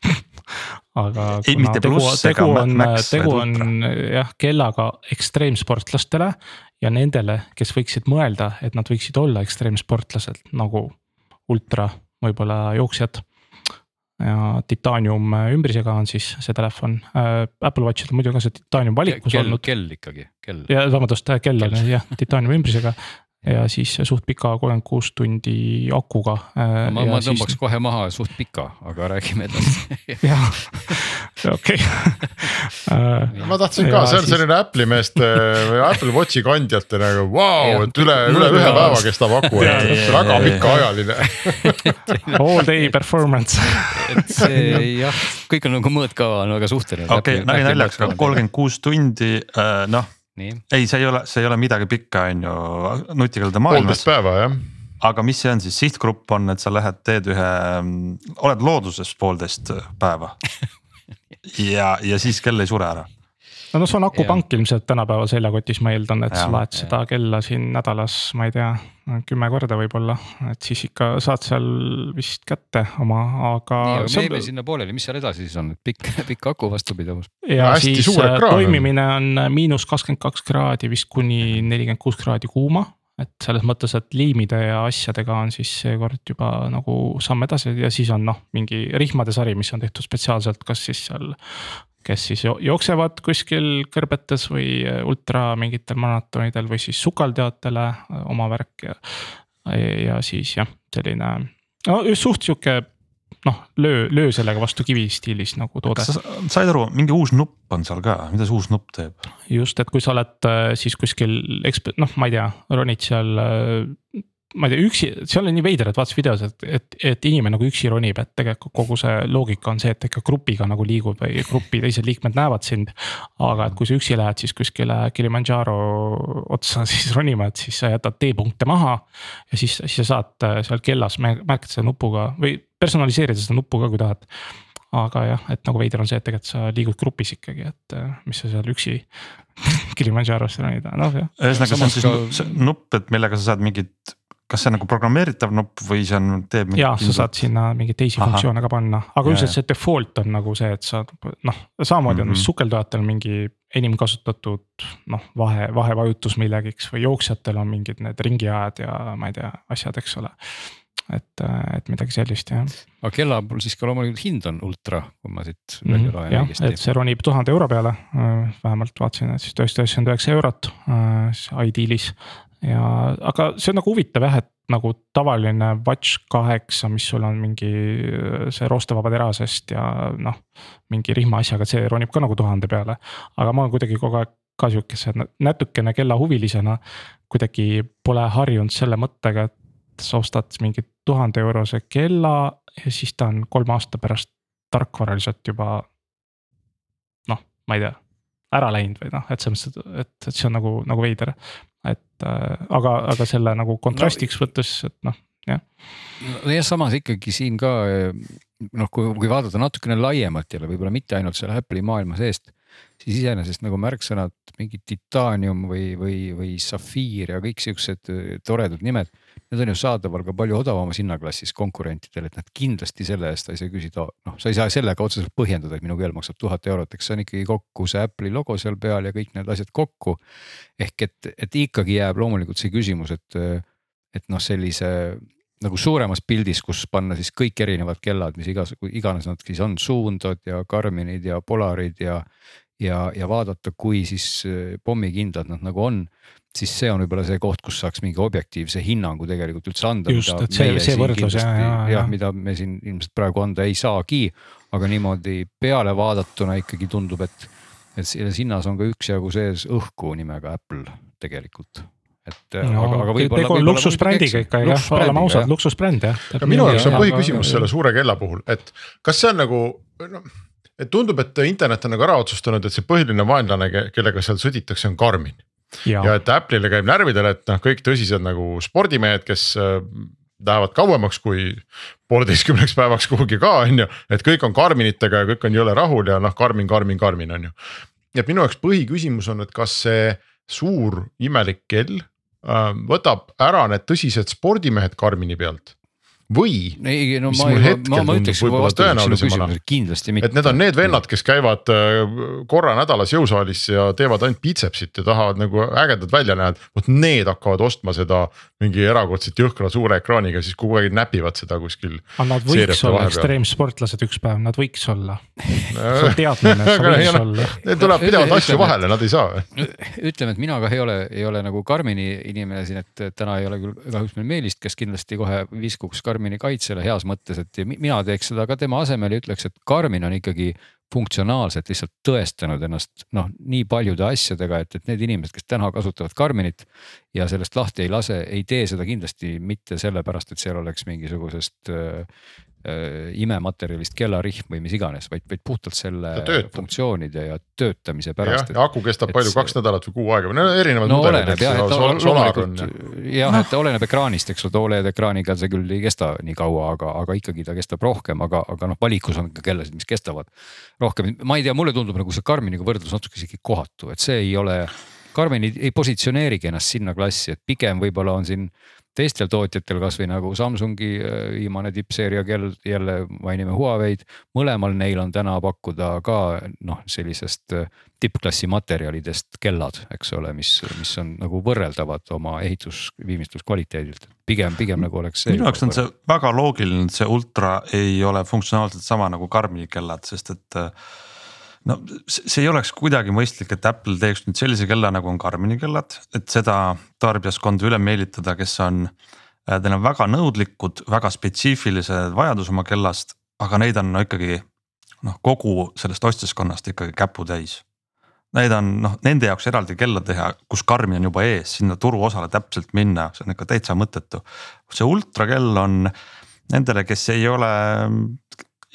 [laughs] aga ei, mitte tegu, pluss tegu on, tegu on jah, kellaga ekstreemsportlastele ja nendele, kes võiksid mõelda, et nad võiksid olla ekstreemsportlased nagu ultra võib-olla jooksjad. ja titaanium ümbrisega on siis see telefon äh,, Apple Watchil on muidu ka see titaanium valikus kell, olnud. kell ikkagi, kell. ja vabandust, kell on jah, titaanium ümbrisega [laughs] ja siis suht pika kolmkümmend kuus tundi akuga. ma, ma tõmbaks siis... kohe maha suht pika, aga räägime edasi. [laughs] Jah, okei. [laughs] ma tahtsin ka, see on siis... selline Apple'i meeste või Apple Watchi kandjate nagu vau wow,, et üle, üle ühe päeva kestab aku, et väga pikaajaline [laughs] All day performance. Et see jah, kõik on nagu mõõtkava on väga suhteline. okei nali naljaks, aga kolmkümmend kuus tundi, äh, noh ei, see ei ole, see ei ole midagi pikka, on ju, nutikellade maailmas. poolteist päeva jah. aga mis see on siis, sihtgrupp on, et sa lähed, teed ühe, oled looduses poolteist päeva. [laughs] Ja, ja siis kell ei sure ära no no see on akupank ilmselt tänapäeval seljakotis, ma eeldan, et ja, sa laed seda kella siin nädalas, ma ei tea, kümme korda võib-olla, et siis ikka saad seal vist kätte oma, aga. nii, aga me jäime sinna pooleli, mis seal edasi siis on, pikk, [laughs] pikk aku vastupidavus. ja Hästi siis äh, toimimine on miinus kakskümmend kaks kraadi vist kuni nelikümmend kuus kraadi kuuma. Et selles mõttes, et liimide ja asjadega on siis seekord juba nagu samm edasi. Ja siis on noh, mingi rihmade sari, mis on tehtud spetsiaalselt, kas siis seal kes siis jooksevad kuskil kõrbetes või äh, ultra mingitel maratonidel või siis sukaldajatele äh, oma värk ja. ja siis jah, selline no suht sihuke noh, löö, löö sellega vastu kivi stiilis nagu toode. said aru, mingi uus nupp on seal ka, mida see uus nupp teeb? just, et kui sa oled äh, siis kuskil eksp-, noh, ma ei tea, ronid seal ma ei tea, üksi, seal on nii veider, et vaatasin videos, et, et, et inimene nagu üksi ronib, et tegelikult kogu see loogika on see, et ikka grupiga nagu liigub või grupi teised liikmed näevad sind. aga et kui sa üksi lähed siis kuskile Kilimandžaro otsa [laughs] siis ronima, et siis sa jätad teepunkte maha. ja siis, siis sa saad äh, seal kellas märkida seda nupuga või personaliseerida seda nuppu ka, kui tahad aga jah, et nagu veider on see, et tegelikult sa liigud grupis ikkagi, et äh, mis sa seal üksi [laughs] Kilimandžarosse ronid, noh jah. ühesõnaga, see on siis ka... nupp, et millega sa saad mingit kas see on nagu programmeeritav nupp või see on, teeb? ja sa saad sinna mingeid teisi Aha. funktsioone ka panna, aga üldiselt see default on nagu see, et sa noh, samamoodi mm -hmm. on vist mhm. sukeldujatel mingi enim kasutatud noh, vahe, vahevajutus millegiks või jooksjatel on mingid need ringiajad ja ma ei tea, asjad, eks ole et, et midagi sellist jah. aga kella puhul siiski loomulikult hind on ultra, kui ma siit mm -hmm. välja loen jah, õigesti. et see ronib tuhande euro peale, vähemalt vaatasin, et siis tõesti üheksakümmend üheksa eurot äh, idealis ja, aga see on nagu huvitav jah, et nagu tavaline Watch kaheksa, mis sul on mingi see roostevaba terasest ja noh. mingi rihmaasjaga, see ronib ka nagu tuhande peale, aga ma olen kuidagi kogu aeg ka sihukese natukene kellahuvilisena. kuidagi pole harjunud selle mõttega, et sa ostad mingi tuhande eurose kella ja siis ta on kolme aasta pärast tarkvaraliselt juba. noh, ma ei tea ära läinud või noh, et selles mõttes, et, et see on nagu, nagu veider. et äh, aga, aga selle nagu kontrastiks no, võttes, et noh, jah. nojah, samas ikkagi siin ka noh, kui, kui vaadata natukene laiemalt jälle võib-olla mitte ainult selle Apple'i maailma seest siis iseenesest nagu märksõnad mingi titaanium või, või, või safiir ja kõik siuksed äh, toredad nimed. Need on ju saadaval ka palju odavamas hinnaklassis konkurentidel, et nad kindlasti selle eest sa ei saa küsida, noh, sa ei saa sellega otseselt põhjendada, et minu keel maksab tuhat eurot, eks see on ikkagi kokku see Apple'i logo seal peal ja kõik need asjad kokku. ehk et, et ikkagi jääb loomulikult see küsimus, et, et noh, sellise nagu suuremas pildis, kus panna siis kõik erinevad kellad, mis igas, iganes nad siis on, Suundod ja Garminid ja Polarid ja ja, ja vaadata, kui siis äh, pommikindlad nad nagu on siis see on võib-olla see koht, kus saaks mingi objektiivse hinnangu tegelikult üldse anda. just, et see, see võrdlus ja, ja, ja. jah, mida me siin ilmselt praegu anda ei saagi, aga niimoodi peale vaadatuna ikkagi tundub, et, et selles hinnas on ka üksjagu sees õhku nimega Apple tegelikult et no, aga, aga võib-olla. tegu on luksusbrändiga ikka jah, oleme ausad, luksusbränd jah. aga minu jaoks on põhiküsimus selle suure kella puhul, et kas see on nagu noh et tundub, et internet on nagu ära otsustanud, et see põhiline vaenlane, kellega seal sõditakse, on Garmin. ja et Apple'ile käib närvidele, et noh, kõik tõsised nagu spordimehed, kes äh, lähevad kauemaks kui poolteistkümneks päevaks kuhugi ka on ju, et kõik on Karminitega ja kõik on jõle rahul ja noh, Karmin, Karmin, Karmin on ju. ja minu jaoks põhiküsimus on, et kas see suur imelik kell äh, võtab ära need tõsised spordimehed Karmini pealt või ei no ma, ma, ma, ütleks juba vastuseks sinu küsimusele kindlasti mitte. et need on need vennad, kes käivad äh, korra nädalas jõusaalis ja teevad ainult bitsepsit ja tahavad nagu ägedad välja näha, vot need hakkavad ostma seda mingi erakordselt jõhkra suure ekraaniga, siis kogu aeg näpivad seda kuskil. aga nad võiks olla ekstreemsportlased üks päev, nad võiks olla. see on teadmine, et sa [laughs] Aga võiks ei, olla. Neil tuleb pidevalt asju vahele, nad ei saa. ütleme, et mina ka ei ole, ei ole nagu Karmini inimene siin, et et täna ei ole küll kahjuks meil Meelist, kes kindlasti kohe viskuks Karmini kaitsele heas mõttes, et mina teeks seda ka tema asemel ja ütleks, et Karmin on ikkagi funktsionaalselt lihtsalt tõestanud ennast noh, nii paljude asjadega, et, et need inimesed, kes täna kasutavad Karminit ja sellest lahti ei lase, ei tee seda kindlasti mitte sellepärast, et seal oleks mingisugusest imematerjalist kellarihm või mis iganes, vaid, vaid puhtalt selle funktsioonide ja töötamise pärast. ja aku kestab palju, kaks nädalat või kuu aega või no erinevad no mudelid, eks lo- Solar on jah, et oleneb ekraanist, eks ole, Oled ekraaniga see küll ei kesta nii kaua, aga, aga ikkagi ta kestab rohkem, aga, aga noh, valikus on ka kellasid, mis kestavad rohkem. ma ei tea, mulle tundub nagu see Karminiga võrdlus natuke isegi kohatu, et see ei ole, Karmin ei, ei positsioneerigi ennast sinna klassi, et pigem võib-olla on siin teistel tootjatel, kasvõi nagu Samsungi äh, viimane tippseeria kell, jälle mainime Huawei'd, mõlemal neil on täna pakkuda ka noh, sellisest äh, tippklassi materjalidest kellad, eks ole, mis, mis on nagu võrreldavad oma ehitus, viimistluskvaliteedilt. pigem, pigem nagu oleks minu jaoks on see väga loogiline, et see ultra ei ole funktsionaalselt sama nagu Karmi kellad, sest et äh, no see ei oleks kuidagi mõistlik, et Apple teeks nüüd sellise kella, nagu on Karmini kellad, et seda tarbijaskonda üle meelitada, kes on. Teil on väga nõudlikud, väga spetsiifilised vajadus oma kellast, aga neid on no ikkagi noh, kogu sellest ostjaskonnast ikkagi käputäis. Need on noh, nende jaoks eraldi kella teha, kus Karmin on juba ees, sinna turuosale täpselt minna, see on ikka täitsa mõttetu. see ultrakell on nendele, kes ei ole,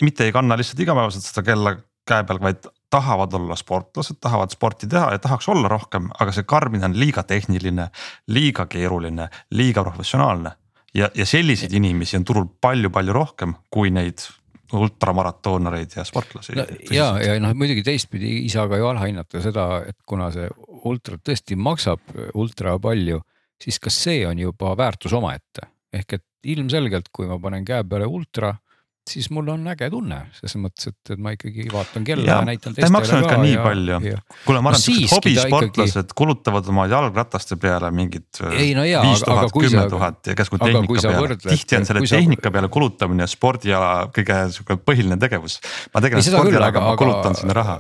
mitte ei kanna lihtsalt igapäevaselt seda kella käe peal, vaid tahavad olla sportlased, tahavad sporti teha ja tahaks olla rohkem, aga see Karmin on liiga tehniline, liiga keeruline, liiga professionaalne. ja, ja selliseid inimesi on turul palju-palju rohkem kui neid ultramaratoonereid ja sportlasi no, ja, ja noh, muidugi teistpidi ei saa ka ju alahinnata seda, et kuna see ultra tõesti maksab ultra palju, siis kas see on juba väärtus omaette. ehk et ilmselgelt, kui ma panen käe peale ultra, siis mul on äge tunne selles mõttes, et, et ma ikkagi vaatan kella ja, ja ja näitan ta ei maksa nüüd ka nii palju. kuule, ma No arvan, et siiski ta hobisportlased ikkagi- kulutavad oma jalgrataste peale no jaa, viis tuhat, kümme tuhat ja käsku tehnika peale. tihti on selle kui sa- tehnika peale kulutamine spordiala kõige sihuke põhiline tegevus. ma tegelen spordialaga, aga- ma kulutan aga- sinna raha.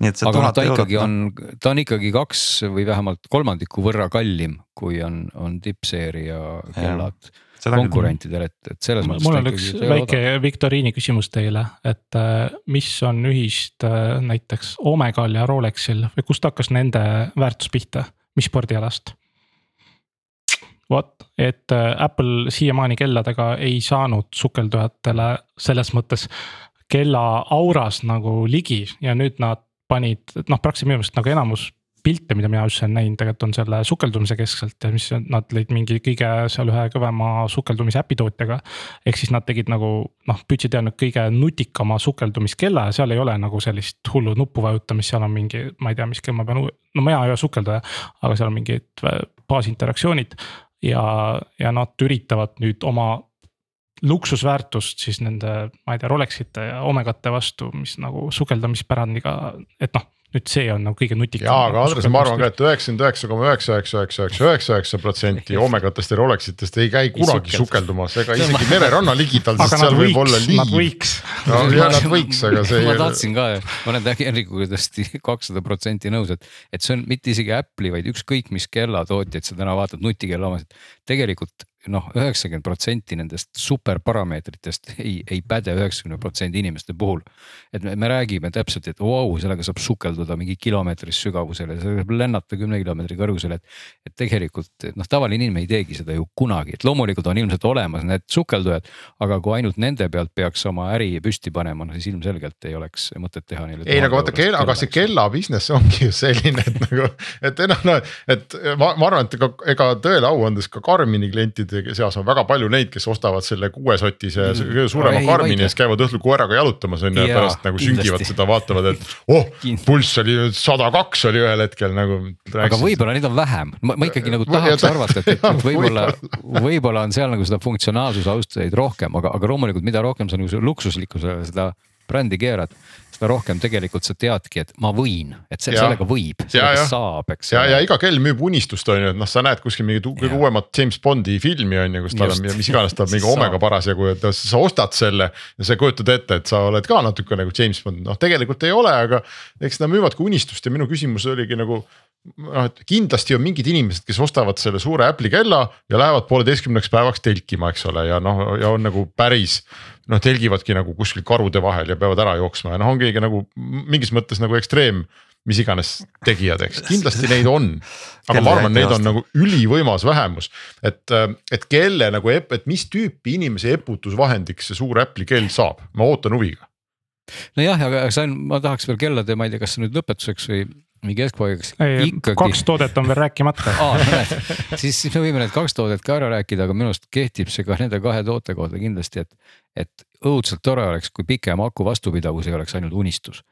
nii et see noh, tuhat ta eurot noh, on, ta on ikkagi kaks või vähemalt kolmandiku võrra kallim, kui on, on tippseeria kellad seda küll. konkurentidel, et, et selles mõttes. mul on üks väike viktoriini küsimus teile, et äh, mis on ühist äh, näiteks Omegal ja Rolexil või kust hakkas nende väärtus pihta, mis spordialast? vot, et äh, Apple siiamaani kelladega ei saanud sukeldujatele selles mõttes kella auras nagu ligi ja nüüd nad panid, noh praktiliselt minu meelest nagu enamus pilte, mida mina üldse olen näinud, tegelikult on selle sukeldumise keskselt ja mis nad lõid mingi kõige seal ühe kõvema sukeldumise äpi tootjaga. ehk siis nad tegid nagu noh, püüdsid teha nüüd kõige nutikama sukeldumiskella ja seal ei ole nagu sellist hullu nuppu vajutamist, seal on mingi, ma ei tea, mis kell ma pean, no mina ei ole sukelduja, aga seal on mingid baasinteraktsioonid. ja, ja nad üritavad nüüd oma luksusväärtust siis nende, ma ei tea, Rolexite ja Omegate vastu, mis nagu sukeldamispärandiga, et noh, nüüd see on nagu kõige nutikam. jaa, aga Andres, ma arvan ka, et üheksakümmend üheksa koma üheksa, üheksa, üheksa, üheksa, üheksa, üheksa protsenti Omegatest ja Rolexitest ei käi kunagi sukeldu. sukeldumas ega isegi mereranna ligidal, sest seal võib olla võiks, nad liiv. võiks. no ja nad võiks, aga see ma tahtsin ka, ma olen Henrikuga tõesti kakssada protsenti nõus, et, et see on mitte isegi Apple'i, vaid ükskõik mis kellatootjaid sa täna vaatad, nutikella omasid. tegelikult noh, üheksakümmend protsenti nendest superparameetritest ei, ei päde üheksakümne protsendi inimeste puhul. et me, me räägime täpselt, et vau wow,, sellega saab sukelduda mingi kilomeetrist sügavusele, sellega saab lennata kümne kilomeetri kõrgusele, et. et tegelikult noh, tavaline inimene ei teegi seda ju kunagi, et loomulikult on ilmselt olemas need sukeldujad. aga kui ainult nende pealt peaks oma äri püsti panema, no siis ilmselgelt ei oleks mõtet teha neile. ei, aga vaata kell, aga see kella business ongi ju selline, et nagu, et enam noh, et ma, ma arvan, et ega, ega tõele au andes ka Karmini klientide seas on väga palju neid, kes ostavad selle kuuesotise mm. suurema ei, Karmini ja siis käivad õhtul koeraga jalutamas on ju ja pärast nagu kindlasti. süngivad seda, vaatavad, et [laughs] oh, pulss oli sada kaks oli ühel hetkel nagu. aga võib-olla neid on vähem, ma ikkagi nagu tahaks arvata, et, et [laughs] võib-olla, võib-olla on seal nagu seda funktsionaalsuse austajaid rohkem, aga, aga loomulikult, mida rohkem sa nagu luksuslikkusele seda brändi keerad seda rohkem tegelikult sa teadki, et ma võin, et see, sellega võib, sellega ja, saab, eks. ja, ja iga kell müüb unistust on ju, et noh, sa näed kuskil mingit kõige uuemat James Bondi filmi on ju, kus tal on mis iganes tal mingi omega parasjagu, et sa ostad selle. ja sa kujutad ette, et sa oled ka natuke nagu James Bond, noh tegelikult ei ole, aga eks nad müüvadki unistust ja minu küsimus oligi nagu noh, et kindlasti on mingid inimesed, kes ostavad selle suure Apple'i kella ja lähevad pooleteistkümneks päevaks telkima, eks ole, ja noh, ja on nagu päris. Noh, telgivadki nagu kuskil karude vahel ja peavad ära jooksma ja noh, ongi nagu mingis mõttes nagu ekstreem mis iganes tegijad, eks. Kindlasti neid on. aga ma arvan, neid on nagu ülivõimas vähemus, et, et kelle nagu, et mis tüüpi inimese eputusvahendiks see suur Apple'i kell saab, ma ootan huviga. Nojah, aga see on, ma tahaks veel kellade, ma ei tea, kas nüüd lõpetuseks või mingi keskpaigaks ikkagi. kaks toodet on veel rääkimata [laughs] näed, siis, siis me võime need kaks toodet ka ära rääkida, aga minu arust kehtib see ka nende kahe toote kohta kindlasti, et. et õudselt tore oleks, kui pikem aku vastupidavus ei oleks ainult unistus.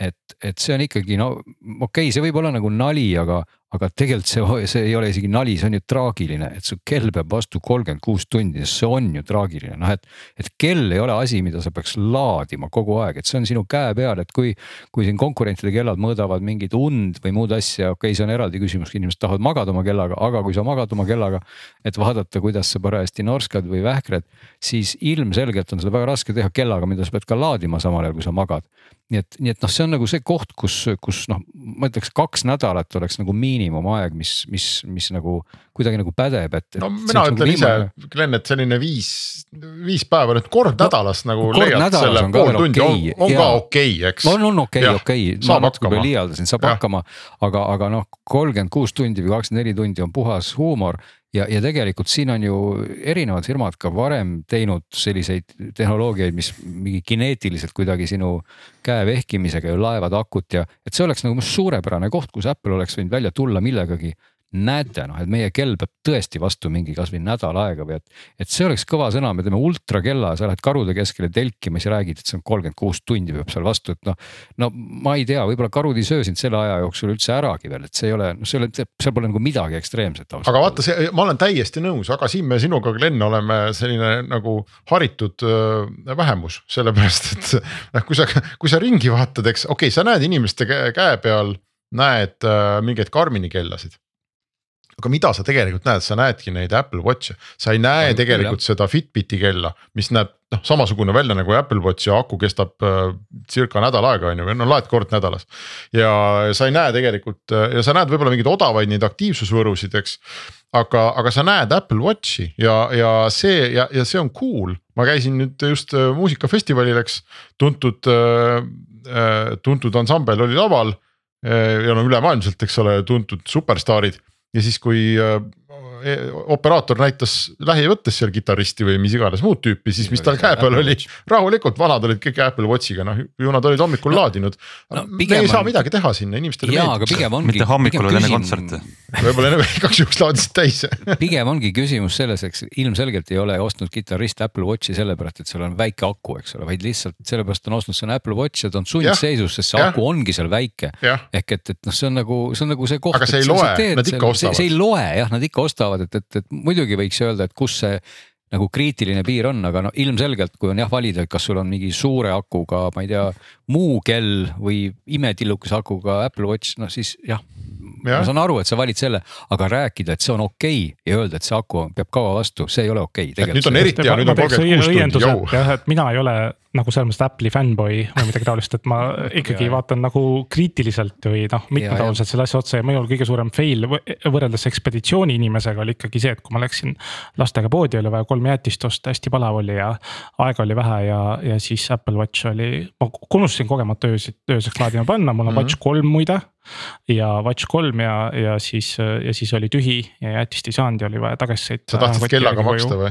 et, et see on ikkagi no okei okay,, see võib olla nagu nali, aga, aga tegelikult see, see ei ole isegi nali, see on ju traagiline, et su kell peab vastu kolmkümmend kuus tundi, see on ju traagiline, noh et. et kell ei ole asi, mida sa peaks laadima kogu aeg, et see on sinu käe peal, et kui. kui siin konkurentide kellad mõõdavad mingit und või muud asja, okei okay,, see on eraldi küsimus, inimesed tahavad magada oma kellaga, aga kui sa magad oma kellaga. et vaadata, kuidas sa parajasti norskad või vähkrad, siis ilmselgelt on seda väga raske teha kellaga, mida sa pead ka laadima samal ajal, kui sa magad nii et, nii et noh, see on nagu see koht, kus, kus noh, ma ütleks kaks nädalat oleks nagu miinimumaeg, mis, mis, mis nagu kuidagi nagu pädeb, et. no mina ütlen nagu ise, Glen, et selline viis, viis päeva nüüd kord no, nädalas nagu leiad selle pool tundi okay. on, on ka okei okay,, eks. on, on okei okei ma natuke liialdasin, saab ja. hakkama, aga, aga noh, kolmkümmend kuus tundi või kakskümmend neli tundi on puhas huumor ja, ja tegelikult siin on ju erinevad firmad ka varem teinud selliseid tehnoloogiaid, mis mingi kineetiliselt kuidagi sinu käe vehkimisega ju laevad akut ja et see oleks nagu suurepärane koht, kus Apple oleks võinud välja tulla millegagi näete noh, et meie kell peab tõesti vastu mingi kasvõi nädal aega või et. et see oleks kõva sõna, me teeme ultrakella, sa lähed karude keskele telkima, siis räägid, et see on kolmkümmend kuus tundi peab seal vastu, et noh. no ma ei tea, võib-olla karud ei söö sind selle aja jooksul üldse äragi veel, et see ei ole, noh, see ei ole, seal pole nagu midagi ekstreemset. aga vaata, see, ma olen täiesti nõus, aga siin me sinuga, Glen, oleme selline nagu haritud öö, vähemus, sellepärast et noh, kui sa, kui sa ringi vaatad, eks okei okay,, sa näed inimeste käe peal näed äh, mingeid Karmini kellasid aga mida sa tegelikult näed, sa näedki neid Apple Watch'e, sa ei näe ja, tegelikult jah. seda Fitbiti kella, mis näeb noh, samasugune välja nagu Apple Watch ja aku kestab äh, circa nädal aega on ju, või no laed kord nädalas. ja sa ei näe tegelikult äh, ja sa näed võib-olla mingeid odavaid neid aktiivsusvõrusid, eks. aga, aga sa näed Apple Watch'i ja, ja see ja, ja see on cool, ma käisin nüüd just äh, muusikafestivalil, eks, tuntud äh,, äh tuntud ansambel oli laval ja no ülemaailmselt, eks ole, tuntud superstaarid ja siis, kui äh, e, operaator näitas lähivõttes seal kitarristi või mis iganes muud tüüpi, siis mis tal käe peal oli, rahulikult, vanad olid kõik Apple Watch'iga, noh ju nad olid hommikul no, laadinud no,. me ei saa on... midagi teha sinna, inimestele meeldib. mitte hommikul, vaid enne kontserti. võib-olla enne [laughs] igaks juhuks laadisid täis pigem ongi küsimus selles, eks ilmselgelt ei ole ostnud kitarrist Apple Watch'i sellepärast, et seal on väike aku, eks ole, vaid lihtsalt sellepärast on ostnud selle Apple Watch ja ta on sundseisus, sest see ja. aku ongi seal väike. ehk et, et noh, see on nagu, see on nagu see koht. aga see ei loe, nad ikka ostavad. see ei loe jah, nad ikka ostavad, et, et, et muidugi võiks öelda, et kus see nagu kriitiline piir on, aga no ilmselgelt, kui on jah valida, et kas sul on mingi suure akuga, ma ei tea, muu kell või imetillukese akuga Apple Watch, noh siis jah ja.. ma saan aru, et sa valid selle, aga rääkida, et see on okei okay, ja öelda, et see aku peab kaua vastu, see ei ole okei okay,. nüüd on eriti ja nüüd on kolmkümmend kuus tundi, jah, et mina ei ole nagu selles mõttes Apple'i fännboi või midagi taolist, et ma [laughs] ikkagi Ja, vaatan nagu kriitiliselt või noh, ja. mitmetahuliselt selle asja otsa ja minul kõige suurem fail võ- võrreldes ekspeditsiooni inimesega oli ikkagi see, et kui ma läksin lastega poodi, oli vaja kolm jäätist osta, hästi palav oli ja aega oli vähe ja, ja siis Apple Watch oli, ma unustasin kogemata öösel, ööseks laadima panna, mul on mm -hmm. Watch kolm muide. ja Watch kolm ja, ja siis, ja siis oli tühi ja jäätist ei saanud ja oli vaja tagasi sõita. sa tahtsid kellaga maksta või?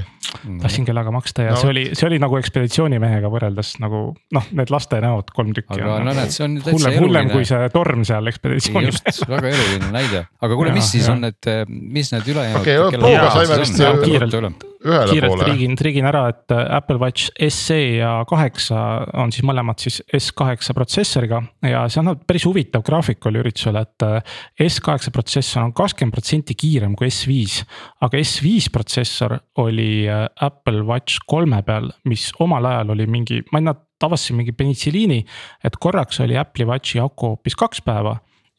tahtsin kellaga maksta ja no. see oli, see oli nagu ekspeditsioonimehega võrreldes nagu noh, need laste näod kolm tükki. aga no näed, see on täitsa hullem, hullem kui eluline. see torm seal ekspeditsioonil. just, väga eluline näide, aga kuule, mis siis jaa. on need, mis need ülejäänud Okei, jaa, saime vist on, kiirelt. Kiirelt trigin, trigin ära, et äh, Apple Watch SE ja kaheksa on siis mõlemad siis S8 protsessoriga ja see annab päris huvitav graafik oli üritusel, et äh, S8 protsessor on kakskümmend protsenti kiirem kui S5. aga S5 protsessor oli äh, Apple Watch kolme peal, mis omal ajal oli mingi, ma ei tea, avastasin mingi penitsilliini, et korraks oli Apple'i Watchi aku hoopis kaks päeva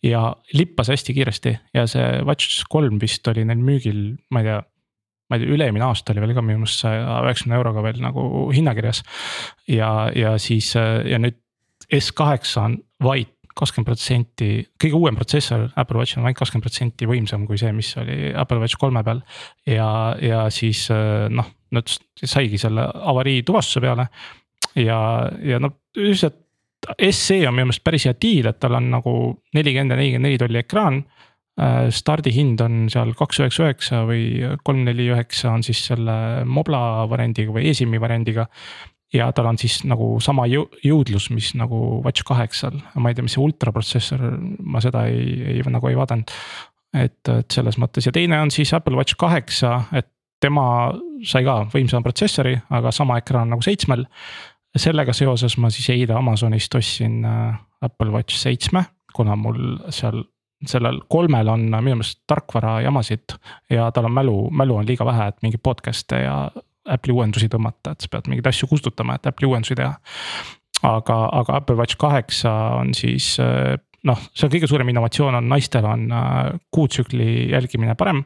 ja lippas hästi kiiresti ja see Watch kolm vist oli neil müügil, ma ei tea ma ei tea, üle-eelmine aasta oli veel ka minu meelest saja üheksakümne euroga veel nagu hinnakirjas. ja, ja siis ja nüüd S8 on vaid kakskümmend protsenti, kõige uuem protsessor Apple Watch on vaid kakskümmend protsenti võimsam kui see, mis oli Apple Watch kolme peal. ja, ja siis noh, nad saigi selle avarii tuvastuse peale ja, ja noh, üldiselt SE on minu meelest päris hea diil, et tal on nagu nelikümmend ja nelikümmend neli tolli ekraan stardihind on seal kaks üheksa üheksa või kolm neli üheksa on siis selle Mobla variandiga või eSIM-i variandiga. ja tal on siis nagu sama jõu- jõudlus, mis nagu Watch kaheksal, ma ei tea, mis see ultraprotsessor, ma seda ei, ei nagu ei vaadanud. et, et selles mõttes ja teine on siis Apple Watch kaheksa, et tema sai ka võimsama protsessori, aga sama ekraan nagu seitsmel. sellega seoses ma siis eile Amazonist ostsin äh, Apple Watch seitsme, kuna mul seal sellel kolmel on minu meelest tarkvarajamasid ja tal on mälu, mälu on liiga vähe, et mingeid podcast'e ja Apple'i uuendusi tõmmata, et sa pead mingeid asju kustutama, et Apple'i uuendusi teha. aga, aga Apple Watch kaheksa on siis noh, see on kõige suurem innovatsioon on naistel on äh, kuutsükli jälgimine parem.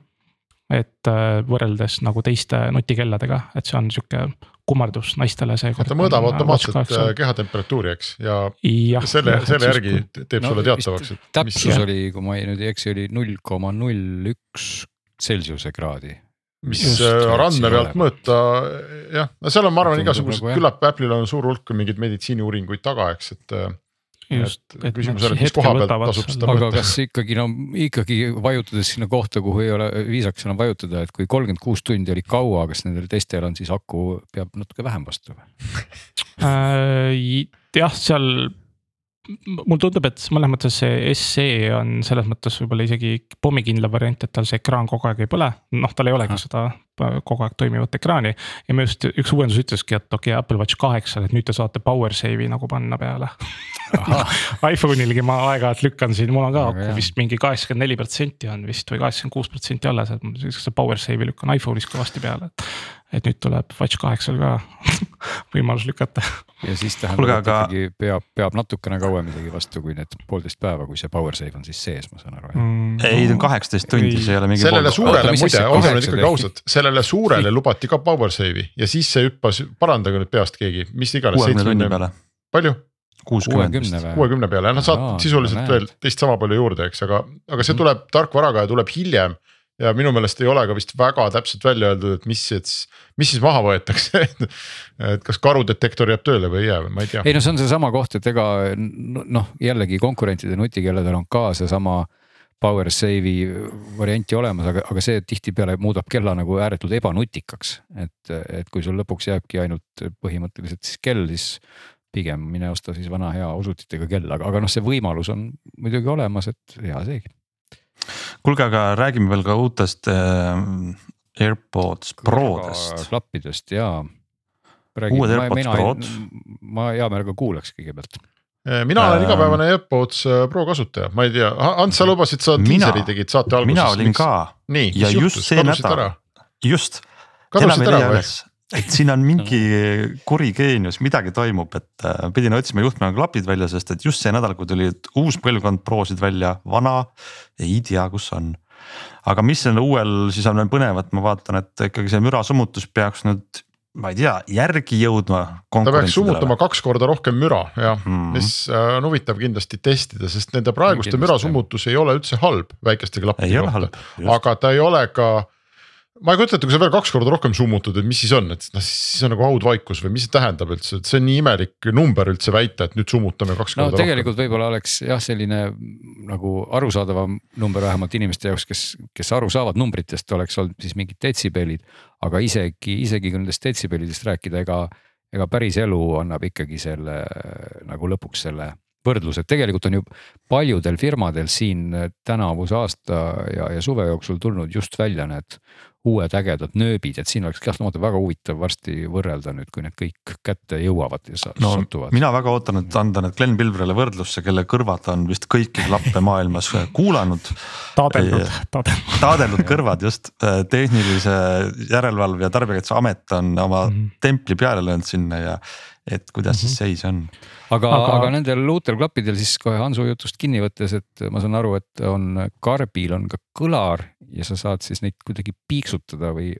et äh, võrreldes nagu teiste nutikelladega, et see on sihuke kummardus naistele seekord. ta mõõdab automaatselt äh, kehatemperatuuri, eks, ja Jah, selle, selle järgi teeb No sulle teatavaks, et. täpsus Jah. oli, kui ma ei nüüd ei eksi, oli null koma null üks Celsiuse kraadi. mis Just, äh, randme pealt mõõta, jah, no seal on, ma arvan, igasugused nagu küllap Apple'il on suur hulk mingeid meditsiiniuuringuid taga, eks, et. Just, et et küsimus on, et mis koha pealt tasub seda aga mõõta. kas ikkagi no ikkagi vajutades sinna kohta, kuhu ei ole viisakas enam vajutada, et kui kolmkümmend kuus tundi oli kaua, kas nendel teistel on siis aku peab natuke vähem vastu või? Äh, jah, seal mulle tundub, et mõnes mõttes see SE on selles mõttes võib-olla isegi pommikindlam variant, et tal see ekraan kogu aeg ei põle. noh, tal ei olegi seda äh, kogu aeg toimivat ekraani ja minu arust üks uuendus ütleski, et okei okay, Apple Watch kaheksal, et nüüd te saate power save'i nagu panna peale [laughs] iPhone'ilgi ma aeg-ajalt lükkan siin, mul on ka aku vist mingi kaheksakümmend neli protsenti on vist või kaheksakümmend kuus protsenti alles, et ma siukse power save'i lükkan iPhone'is kõvasti peale, et. Et nüüd tuleb Watch kaheksal ka [laughs] võimalus lükata. ja siis tähendab, et aga- ikkagi peab, peab natukene kauem isegi vastu, kui need poolteist päeva, kui see power save on siis sees, ma saan aru. Mm, ei, ta on kaheksateist tundi, see ei ole mingi. sellele suurele muide, olgem nüüd ikkagi ausad, sellele suurele lubati ka power save'i ja siis see hüppas, parandage nüüd peast keegi, mis iganes. kuuekümne tunni peale, palju? kuuekümne peale, noh saad Aa, sisuliselt veel teist sama palju juurde, eks, aga, aga see Mhm. tuleb tarkvaraga ja tuleb hiljem. Ja minu meelest ei ole ka vist väga täpselt välja öeldud, et mis siis, mis siis maha võetakse et kas karudetektor jääb tööle või ei jää ma ei tea. ei no see on seesama koht, et ega noh, jällegi konkurentide nutikelladel on ka seesama power save'i varianti olemas, aga, aga see tihtipeale muudab kella nagu ääretult ebanutikaks. et, et kui sul lõpuks jääbki ainult põhimõtteliselt siis kell, siis pigem mine osta siis vana hea osutitega kell, aga, aga noh, see võimalus on muidugi olemas, et hea seegi. Kuulge, aga räägime veel ka uutest äh, AirPods Prodest. klappidest ja. Uued AirPods Prod. ma hea meelega kuulaks kõigepealt mina olen Ähm, igapäevane AirPods äh, Pro kasutaja, ma ei tea, Ants, sa lubasid, sa diiseri tegid saate alguses. mina olin ka nii, ja mis just juhtus, see kadusid ära? just, kadusid ära või? Et siin on mingi [laughs] kuri geenius, midagi toimub, et äh, pidin otsima juhtmega klapid välja, sest et just see nädal, kui tuli uus põlvkond Prosid välja, vana ei tea, kus on. aga mis sellel uuel siis on veel põnevat, ma vaatan, et ikkagi see mürasummutus peaks nüüd ma ei tea, järgi jõudma. ta peaks summutama kaks korda rohkem müra jah mm, -hmm. mis äh, on huvitav kindlasti testida, sest nende praeguste mürasummutus ei ole üldse halb väikeste klappide kohta, aga ta ei ole ka ma ei kujuta ette, kui sa veel kaks korda rohkem summutad, et mis siis on, et noh, siis on nagu haudvaikus või mis see tähendab üldse, et see on nii imelik number üldse väita, et nüüd summutame kaks no, korda rohkem. tegelikult võib-olla oleks jah, selline nagu arusaadavam number vähemalt inimeste jaoks, kes, kes aru saavad numbritest, oleks olnud siis mingid detsibellid. aga isegi, isegi kui nendest detsibellidest rääkida, ega, ega päris elu annab ikkagi selle nagu lõpuks selle võrdlus, et tegelikult on ju paljudel firmadel siin tänavuse aasta ja, ja suve jooksul tulnud just välja need uued ägedad nööbid, et siin oleks kahtlemata väga huvitav varsti võrrelda nüüd, kui need kõik kätte jõuavad ja no, satuvad. mina väga ootan, et anda need Glen Pilvrile võrdlusse, kelle kõrvad on vist kõiki klappe maailmas kuulanud. taadeldud, taadeldud. taadeldud kõrvad just, tehnilise järelevalve ja tarbijakaitseamet on oma mm -hmm. templi peale löönud sinna ja et kuidas mm -hmm. siis mhm. seis on. aga, aga, aga nendel uutel klappidel siis kohe Hansu jutust kinni võttes, et ma saan aru, et on karbil on ka kõlar ja sa saad siis neid kuidagi piiksutada või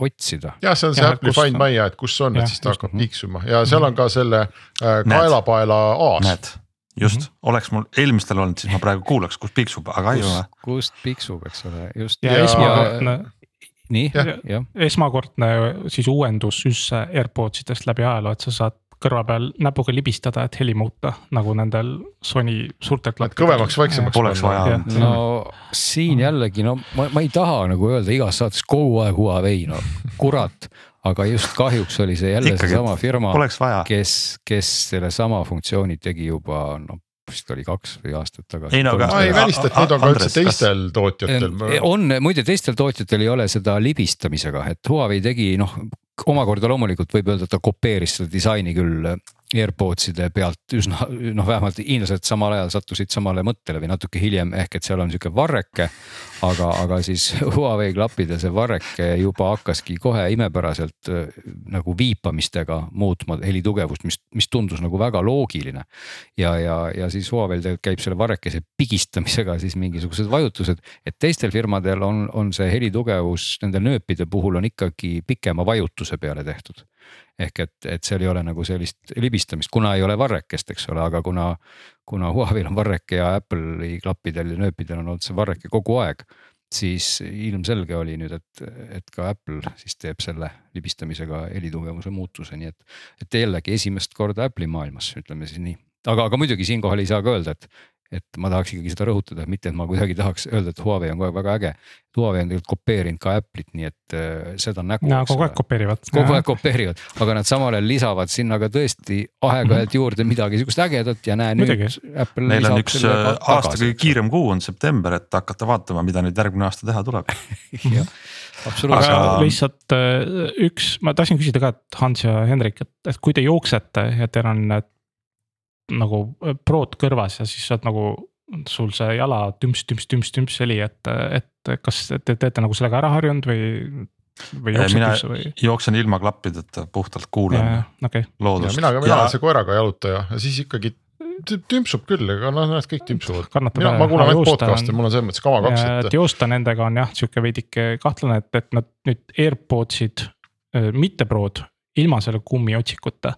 otsida. jah, see on see Apple'i Find My, et kus see on, et siis ta hakkab piiksuma ja seal on ka selle äh, kaelapaela aas. näed, just mm, -hmm. oleks mul eelmistel olnud, siis ma praegu kuulaks, kus piiksub, aga ei ole. kust piiksub, eks ole, just. ja, ja esmakordne. nii, jah. esmakordne siis uuendus üldse AirPods idest läbi ajaloo, et sa saad kõrva peal näpuga libistada, et heli muuta nagu nendel Sony suurtel klappidel. kõvemaks, vaiksemaks. Poleks vaja. no siin jällegi no ma, ma ei taha nagu öelda igas saates kogu aeg Huawei, no kurat aga just kahjuks oli see jälle seesama firma, kes, kes sellesama funktsiooni tegi juba noh vist oli kaks või aastat tagasi. ei no aga. ma ei välista, et nüüd on ka üldse teistel tootjatel. on, muide teistel tootjatel ei ole seda libistamisega, et Huawei tegi noh omakorda loomulikult võib öelda, et ta kopeeris seda disaini küll AirPodside pealt üsna noh, vähemalt hiinlased samal ajal sattusid samale mõttele või natuke hiljem, ehk et seal on sihuke varreke. aga, aga siis [laughs] Huawei klappidel see varreke juba hakkaski kohe imepäraselt äh, nagu viipamistega muutma heli tugevust, mis, mis tundus nagu väga loogiline. ja, ja, ja siis Huawei'l tegelikult käib selle varrekese pigistamisega siis mingisugused vajutused, et teistel firmadel on, on see helitugevus nende nööpide puhul on ikkagi pikema vajutuse peale tehtud ehk et, et seal ei ole nagu sellist libistamist, kuna ei ole varrekest, eks ole, aga kuna, kuna Huawei'l on varreke ja Apple'i klappidel ja nööpidel on olnud see varreke kogu aeg siis ilmselge oli nüüd, et, et ka Apple siis teeb selle libistamisega helitugevuse muutuse, nii et, et jällegi esimest korda Apple'i maailmas, ütleme siis nii. aga, aga muidugi siinkohal ei saa ka öelda, et, et ma tahaks ikkagi seda rõhutada, mitte et ma kuidagi tahaks öelda, et Huawei on kogu aeg väga äge. Huawei on tegelikult kopeerinud ka Apple'it, nii et äh, seda nägu. no kogu aeg kopeerivad. kogu aeg kopeerivad, aga nad samal ajal lisavad sinna ka tõesti aeg-ajalt mhm. juurde midagi sihukest ägedat ja näe nüüd. Neil on üks äh, aasta kõige kiirem kuu on september, et hakata vaatama, mida nüüd järgmine aasta teha tuleb [laughs] jah absoluutselt. aga lihtsalt äh, üks, ma tahtsin küsida ka, et Hans ja Hendrik, et, et kui te jooksete ja teil on need nagu äh, prood kõrvas ja siis saad nagu sul see jala tümps, tümps, tümps, tümps heli, et, et kas te teete nagu sellega ära harjunud või? või mina või? jooksen ilma klappideta, puhtalt kuulan okay. loodust. mina ka, mina olen see koeraga jalutaja ja siis ikkagi tümpsub küll, aga noh, nad kõik tümpsuvad. mina, ma kuulan ainult podcast'e, mul on selles mõttes kama kaks. et joosta nendega on jah, sihuke veidike kahtlane, et, et nad nüüd AirPodsid, äh, mitte Prod, ilma selle kummiotsikuta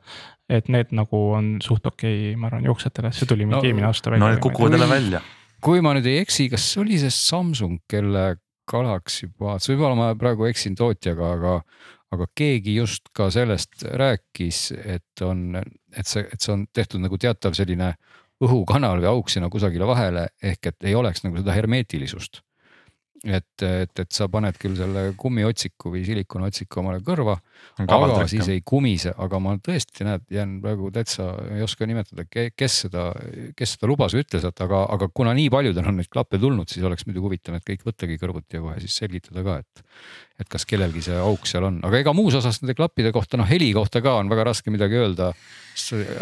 et need nagu on suht okei okay,, ma arvan, jooksjatele, see tuli mingi no, eelmine aasta välja. no need kukuvad jälle välja. kui ma nüüd ei eksi, kas oli see Samsung, kelle Galaxy Buds, võib-olla ma praegu eksin tootjaga, aga, aga keegi just ka sellest rääkis, et on, et see, et see on tehtud nagu teatav selline õhukanal või auk sinna kusagile vahele, ehk et ei oleks nagu seda hermeetilisust et, et, et sa paned küll selle kummiotsiku või silikonotsiku omale kõrva, aga siis ei kumise, aga ma tõesti näed, jään praegu täitsa ei oska nimetada, kes seda, kes seda lubas või ütles, et aga, aga kuna nii paljudel on neid klappe tulnud, siis oleks muidugi huvitav need kõik võttagi kõrvuti ja kohe siis selgitada ka, et. et kas kellelgi see auk seal on, aga ega muus osas nende klappide kohta, noh heli kohta ka on väga raske midagi öelda.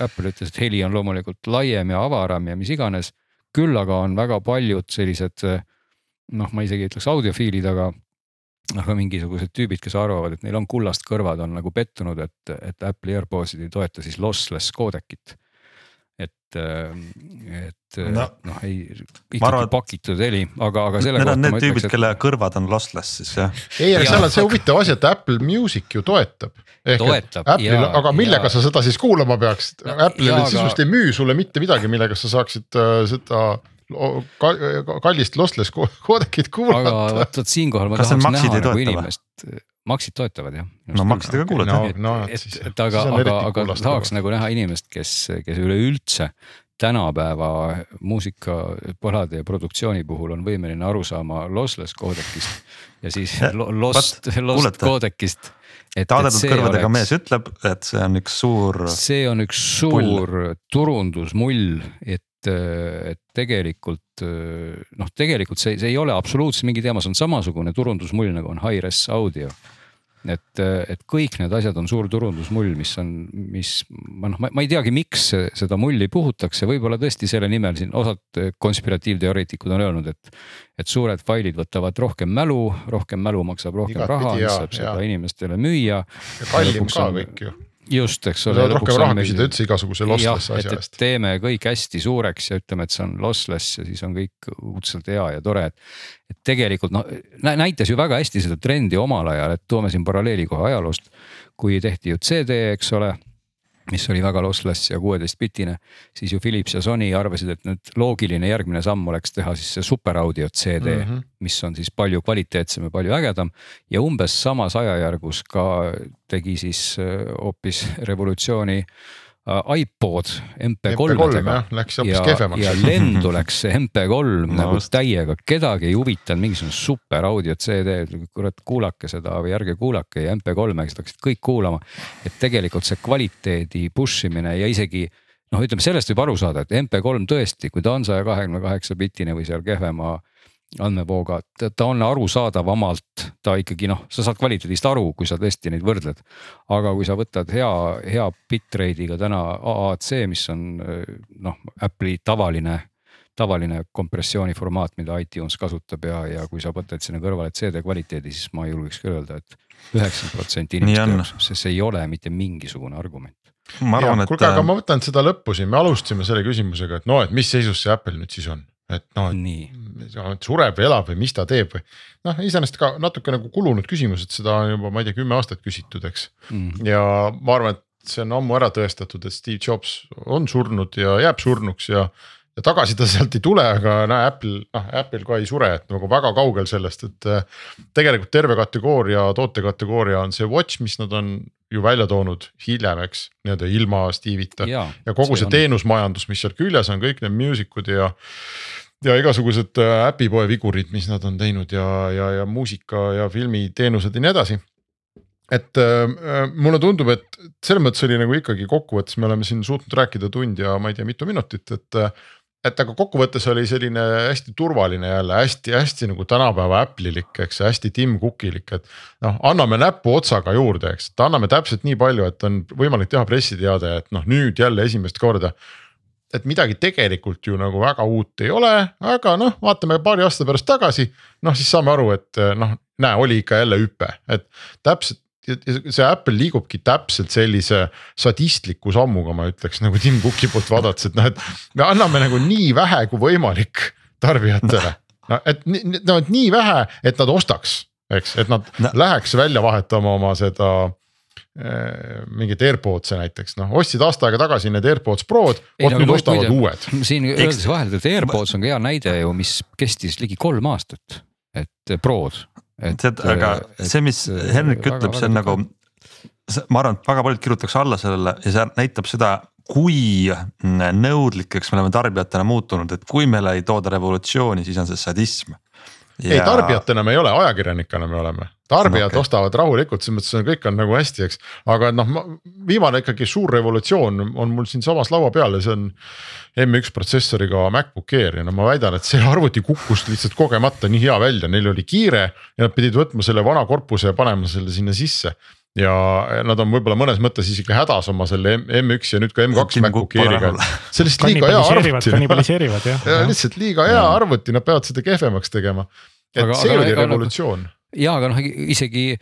Apple ütles, et heli on loomulikult laiem ja avaram ja mis iganes küll aga on väga paljud sellised noh, ma isegi ei ütleks audiofiilid, aga aga mingisugused tüübid, kes arvavad, et neil on kullast kõrvad, on nagu pettunud, et, et Apple'i AirPodsid ei toeta siis lossless koodekit. et, et, et No, noh, ei arvan, ikkagi et- pakitud heli, aga, aga selle Need kohta on need ma tüübid et kelle kõrvad on lossless siis jah. ei, aga seal on see huvitav asi, et Apple Music ju toetab. Toetab, aga millega jaa. sa seda siis kuulama peaksid No? Apple'il sisust aga- ei müü sulle mitte midagi, millega sa saaksid äh, seda kallist lossless ko- koodekit aga kuulata. vot, vot siinkohal ma Kas tahaks näha nagu inimest, Maxid toetavad jah. no Maxidega kuulad no, jah. no, et, siis- et aga, aga, aga tahaks nagu näha inimest, kes, kes üleüldse tänapäeva muusikapõlade ja produktsiooni puhul on võimeline aru saama lossless koodekist ja siis lo- lost, [laughs] lost koodekist. taadetud kõrvadega mees ütleb, et see on üks suur, see on üks suur turundusmull, et, et tegelikult noh, tegelikult see, see ei ole absoluutselt mingi teema, see on samasugune turundusmull nagu on Hi-Res audio. et, et kõik need asjad on suur turundusmull, mis on, mis ma noh, ma ei teagi, miks seda mulli puhutakse, võib-olla tõesti selle nimel siin osad konspiratiivteoreetikud on öelnud, et. et suured failid võtavad rohkem mälu, rohkem mälu maksab rohkem Igatpidi raha, jaa, saab seda jaa. inimestele müüa. ja kallim ka on- kõik ju. just, eks ole. rohkem raha küsida üldse igasuguse lossless asja eest. teeme kõik hästi suureks ja ütleme, et see on lossless ja siis on kõik õudselt hea ja tore, et. et tegelikult noh, näitas ju väga hästi seda trendi omal ajal, et toome siin paralleeli kohe ajaloost. kui tehti ju CD, eks ole mis oli väga lossless ja kuueteistbitine, siis ju Philips ja Sony arvasid, et nüüd loogiline järgmine samm oleks teha siis see super audio CD mm. -hmm. mis on siis palju kvaliteetsem ja palju ägedam. ja umbes samas ajajärgus ka tegi siis äh, hoopis revolutsiooni äh, iPod MP3-dega jah, läks hoopis kehvemaks ja. lendu läks see MP3 No nagu täiega, kedagi ei huvitanud mingisugune super audio CD, kurat kuulake seda või ärge kuulake ja MP3-e, siis hakkasid kõik kuulama. et tegelikult see kvaliteedi push imine ja isegi noh, ütleme sellest võib aru saada, et MP3 tõesti, kui ta on saja kahekümne kaheksa bitine või seal kehvema andmevooga, ta on arusaadavamalt, ta ikkagi noh, sa saad kvaliteedist aru, kui sa tõesti neid võrdled. aga kui sa võtad hea, hea bitrate'iga täna AAC, mis on noh, Apple'i tavaline tavaline kompressiooniformaat, mida iTunes kasutab ja, ja kui sa võtad sinna kõrvale CD kvaliteedi, siis ma julgeks küll öelda et, et üheksakümmend protsenti inimeste jaoks, sest see ei ole mitte mingisugune argument. ma arvan, et kuulge, aga ma võtan seda lõppu siin, me alustasime selle küsimusega, et no, et mis seisus see Apple nüüd siis on, et noh, et sureb või elab või mis ta teeb või. noh, iseenesest ka natuke nagu kulunud küsimus, et seda on juba, ma ei tea, kümme aastat küsitud, eks. Mhm. ja ma arvan, et see on ammu ära tõestatud, et Steve Jobs on surnud ja jääb surnuks ja. ja tagasi ta sealt ei tule, aga näe Apple, noh Apple ka ei sure, et nagu väga kaugel sellest, et äh, tegelikult terve kategooria, tootekategooria on see watch, mis nad on ju välja toonud hiljem, eks, nii-öelda ilma Steve'ita ja, ja kogu see, see teenusmajandus, mis seal küljes on, kõik need music ud ja. Ja igasugused äh, äpipoe vigurid, mis nad on teinud ja, ja, ja muusika ja filmiteenused ja nii edasi. et äh, mulle tundub, et selles mõttes oli nagu ikkagi kokkuvõttes me oleme siin suutnud rääkida tund ja ma ei tea, mitu minutit, et äh, et aga kokkuvõttes oli selline hästi turvaline jälle hästi-hästi nagu tänapäeva Apple'ilik, eks hästi Tim Cookilik, et. noh, anname näpu otsaga juurde, eks, et anname täpselt nii palju, et on võimalik teha pressiteade, et noh, nüüd jälle esimest korda. Et midagi tegelikult ju nagu väga uut ei ole, aga noh, vaatame paari aasta pärast tagasi, noh siis saame aru, et noh, näe, oli ikka jälle hüpe, et täpselt see Apple liigubki täpselt sellise sadistliku sammuga, ma ütleks nagu Tim Cooki poolt vaadates, et noh, et me anname nagu nii vähe kui võimalik tarbijatele. no et nii- no et nii vähe, et nad ostaks, eks, et nad no. läheks välja vahetama oma seda äh, mingit AirPods'e näiteks noh, ostsid aasta aega tagasi need AirPods Prod, vot nüüd ostavad muide- uued. siin öeldes vahele, et AirPods on ka hea näide ju, mis kestis ligi kolm aastat, et Prod. tead, aga see, mis Henrik ütleb, see on nagu. ma arvan, et väga paljud kirjutaks alla sellele ja see näitab seda, kui nõudlikeks me oleme tarbijatena muutunud, et kui meile ei tooda revolutsiooni, siis on see sadism. Ei tarbijatena me ei ole, ajakirjanikena me oleme, tarbijad No okay. ostavad rahulikult, selles mõttes on kõik on nagu hästi, eks. aga noh, viimane ikkagi suur revolutsioon on mul siinsamas laua peal ja see on M1 protsessoriga MacBook Air ja no ma väidan, et see arvuti kukkus lihtsalt kogemata nii hea välja, neil oli kiire ja nad pidid võtma selle vana korpuse ja panema selle sinna sisse ja nad on võib-olla mõnes mõttes isegi hädas oma selle M- M1 ja nüüd ka M2 Tim MacBook Cook pole Airiga rahul., see on lihtsalt liiga hea arvuti. kannibaliseerivad jah [laughs] ja ja.. lihtsalt liiga hea arvuti, nad peavad seda kehvemaks tegema. Et Aga- see aga oli nagu- revolutsioon. ja aga noh, isegi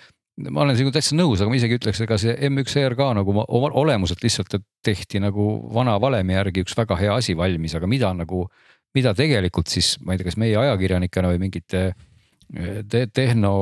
ma olen sinuga täitsa nõus, aga ma isegi ütleks, ega see M1R ka nagu olemuselt lihtsalt tehti nagu vana valemi järgi üks väga hea asi valmis, aga mida nagu. mida tegelikult siis, ma ei tea, kas meie ajakirjanikena või mingite te tehno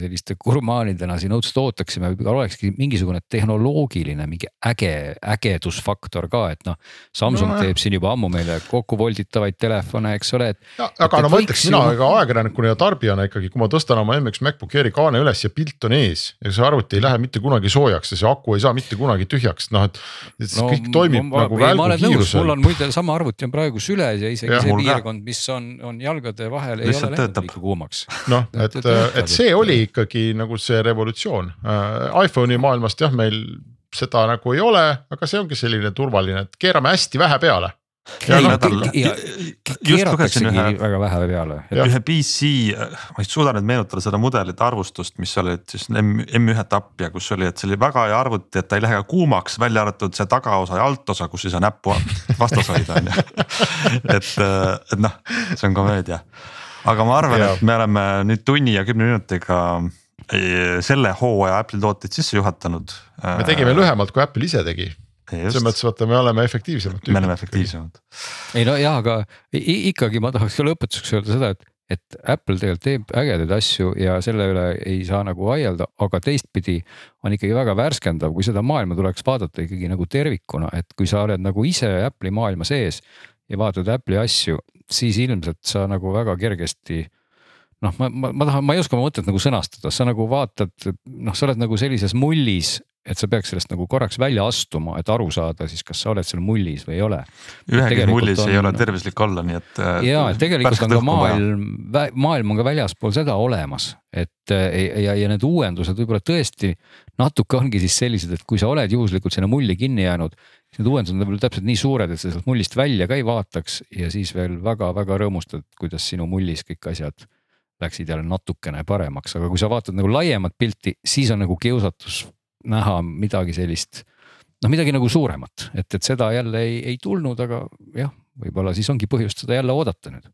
selliste gurmaanidena siin õudselt ootaksime, olekski mingisugune tehnoloogiline mingi äge, ägedusfaktor ka, et noh. Samsung no, teeb siin juba ammu meile kokku volditavaid telefone, eks ole, et. aga et, no ma ütleks mina ka ajakirjanikuna ja tarbijana ikkagi, kui ma tõstan oma M1 MacBook Airi kaane üles ja pilt on ees ja see arvuti ei lähe mitte kunagi soojaks ja see aku ei saa mitte kunagi tühjaks, noh et. et no, kõik toimib ma, nagu välgukiirusel. mul on muide sama arvuti on praegu süles ja isegi ja, see piirkond, mis on, on jalgade vahel ei ole läinud liiga kuumaks kuumaks. noh, et, et see oli ikkagi nagu see revolutsioon. Äh,, iPhone'i maailmast jah, meil seda nagu ei ole, aga see ongi selline turvaline, et keerame hästi vähe peale. Ja no, just lugesin ühe, väga vähe peale. ühe PC, ma ei suuda nüüd meenutada seda mudelite arvustust, mis olid siis M, M1 etapp ja kus oli, et see oli väga hea arvuti, et ta ei lähe ka kuumaks, välja arvatud see tagaosa ja altosa, kus ei saa näppu vastas hoida on ju. [laughs] et, et noh, see on komöödia aga ma arvan, et me oleme nüüd tunni ja kümne minutiga eh, selle hooaja Apple'i tooteid sisse juhatanud. me tegime lühemalt, kui Apple ise tegi. selles mõttes vaata, me oleme efektiivsemad. me oleme efektiivsemad. ei no jah, aga ikkagi ma tahaks ka lõpetuseks öelda seda, et, et Apple tegelikult teeb ägedaid asju ja selle üle ei saa nagu vaielda, aga teistpidi on ikkagi väga värskendav, kui seda maailma tuleks vaadata ikkagi nagu tervikuna, et kui sa oled nagu ise Apple'i maailma sees ja vaatad Apple'i asju, siis ilmselt sa nagu väga kergesti noh, ma, ma, ma tahan, ma ei oska oma mõtet nagu sõnastada, sa nagu vaatad, noh, sa oled nagu sellises mullis, et sa peaks sellest nagu korraks välja astuma, et aru saada siis, kas sa oled seal mullis või ei ole. ühegi mullis on, ei ole tervislik olla, nii et. Äh, ja, tegelikult on ka maailm, maailm on ka väljaspool seda olemas, et ja, ja need uuendused võib-olla tõesti natuke ongi siis sellised, et kui sa oled juhuslikult sinna mulli kinni jäänud need uuendused on veel täpselt nii suured, et sa sealt mullist välja ka ei vaataks ja siis veel väga-väga rõõmustad, kuidas sinu mullis kõik asjad läksid jälle natukene paremaks, aga kui sa vaatad nagu laiemat pilti, siis on nagu kiusatus näha midagi sellist. noh, midagi nagu suuremat, et, et seda jälle ei, ei tulnud, aga jah, võib-olla siis ongi põhjust seda jälle oodata nüüd.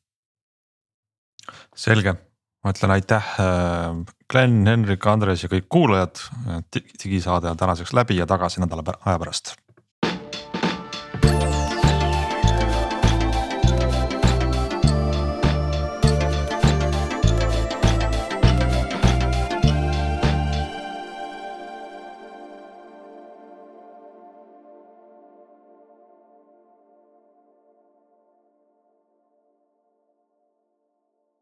selge, ma ütlen aitäh, äh, Glen, Henrik, Andres ja kõik kuulajad. digisaade on tänaseks läbi ja tagasi nädala aja pärast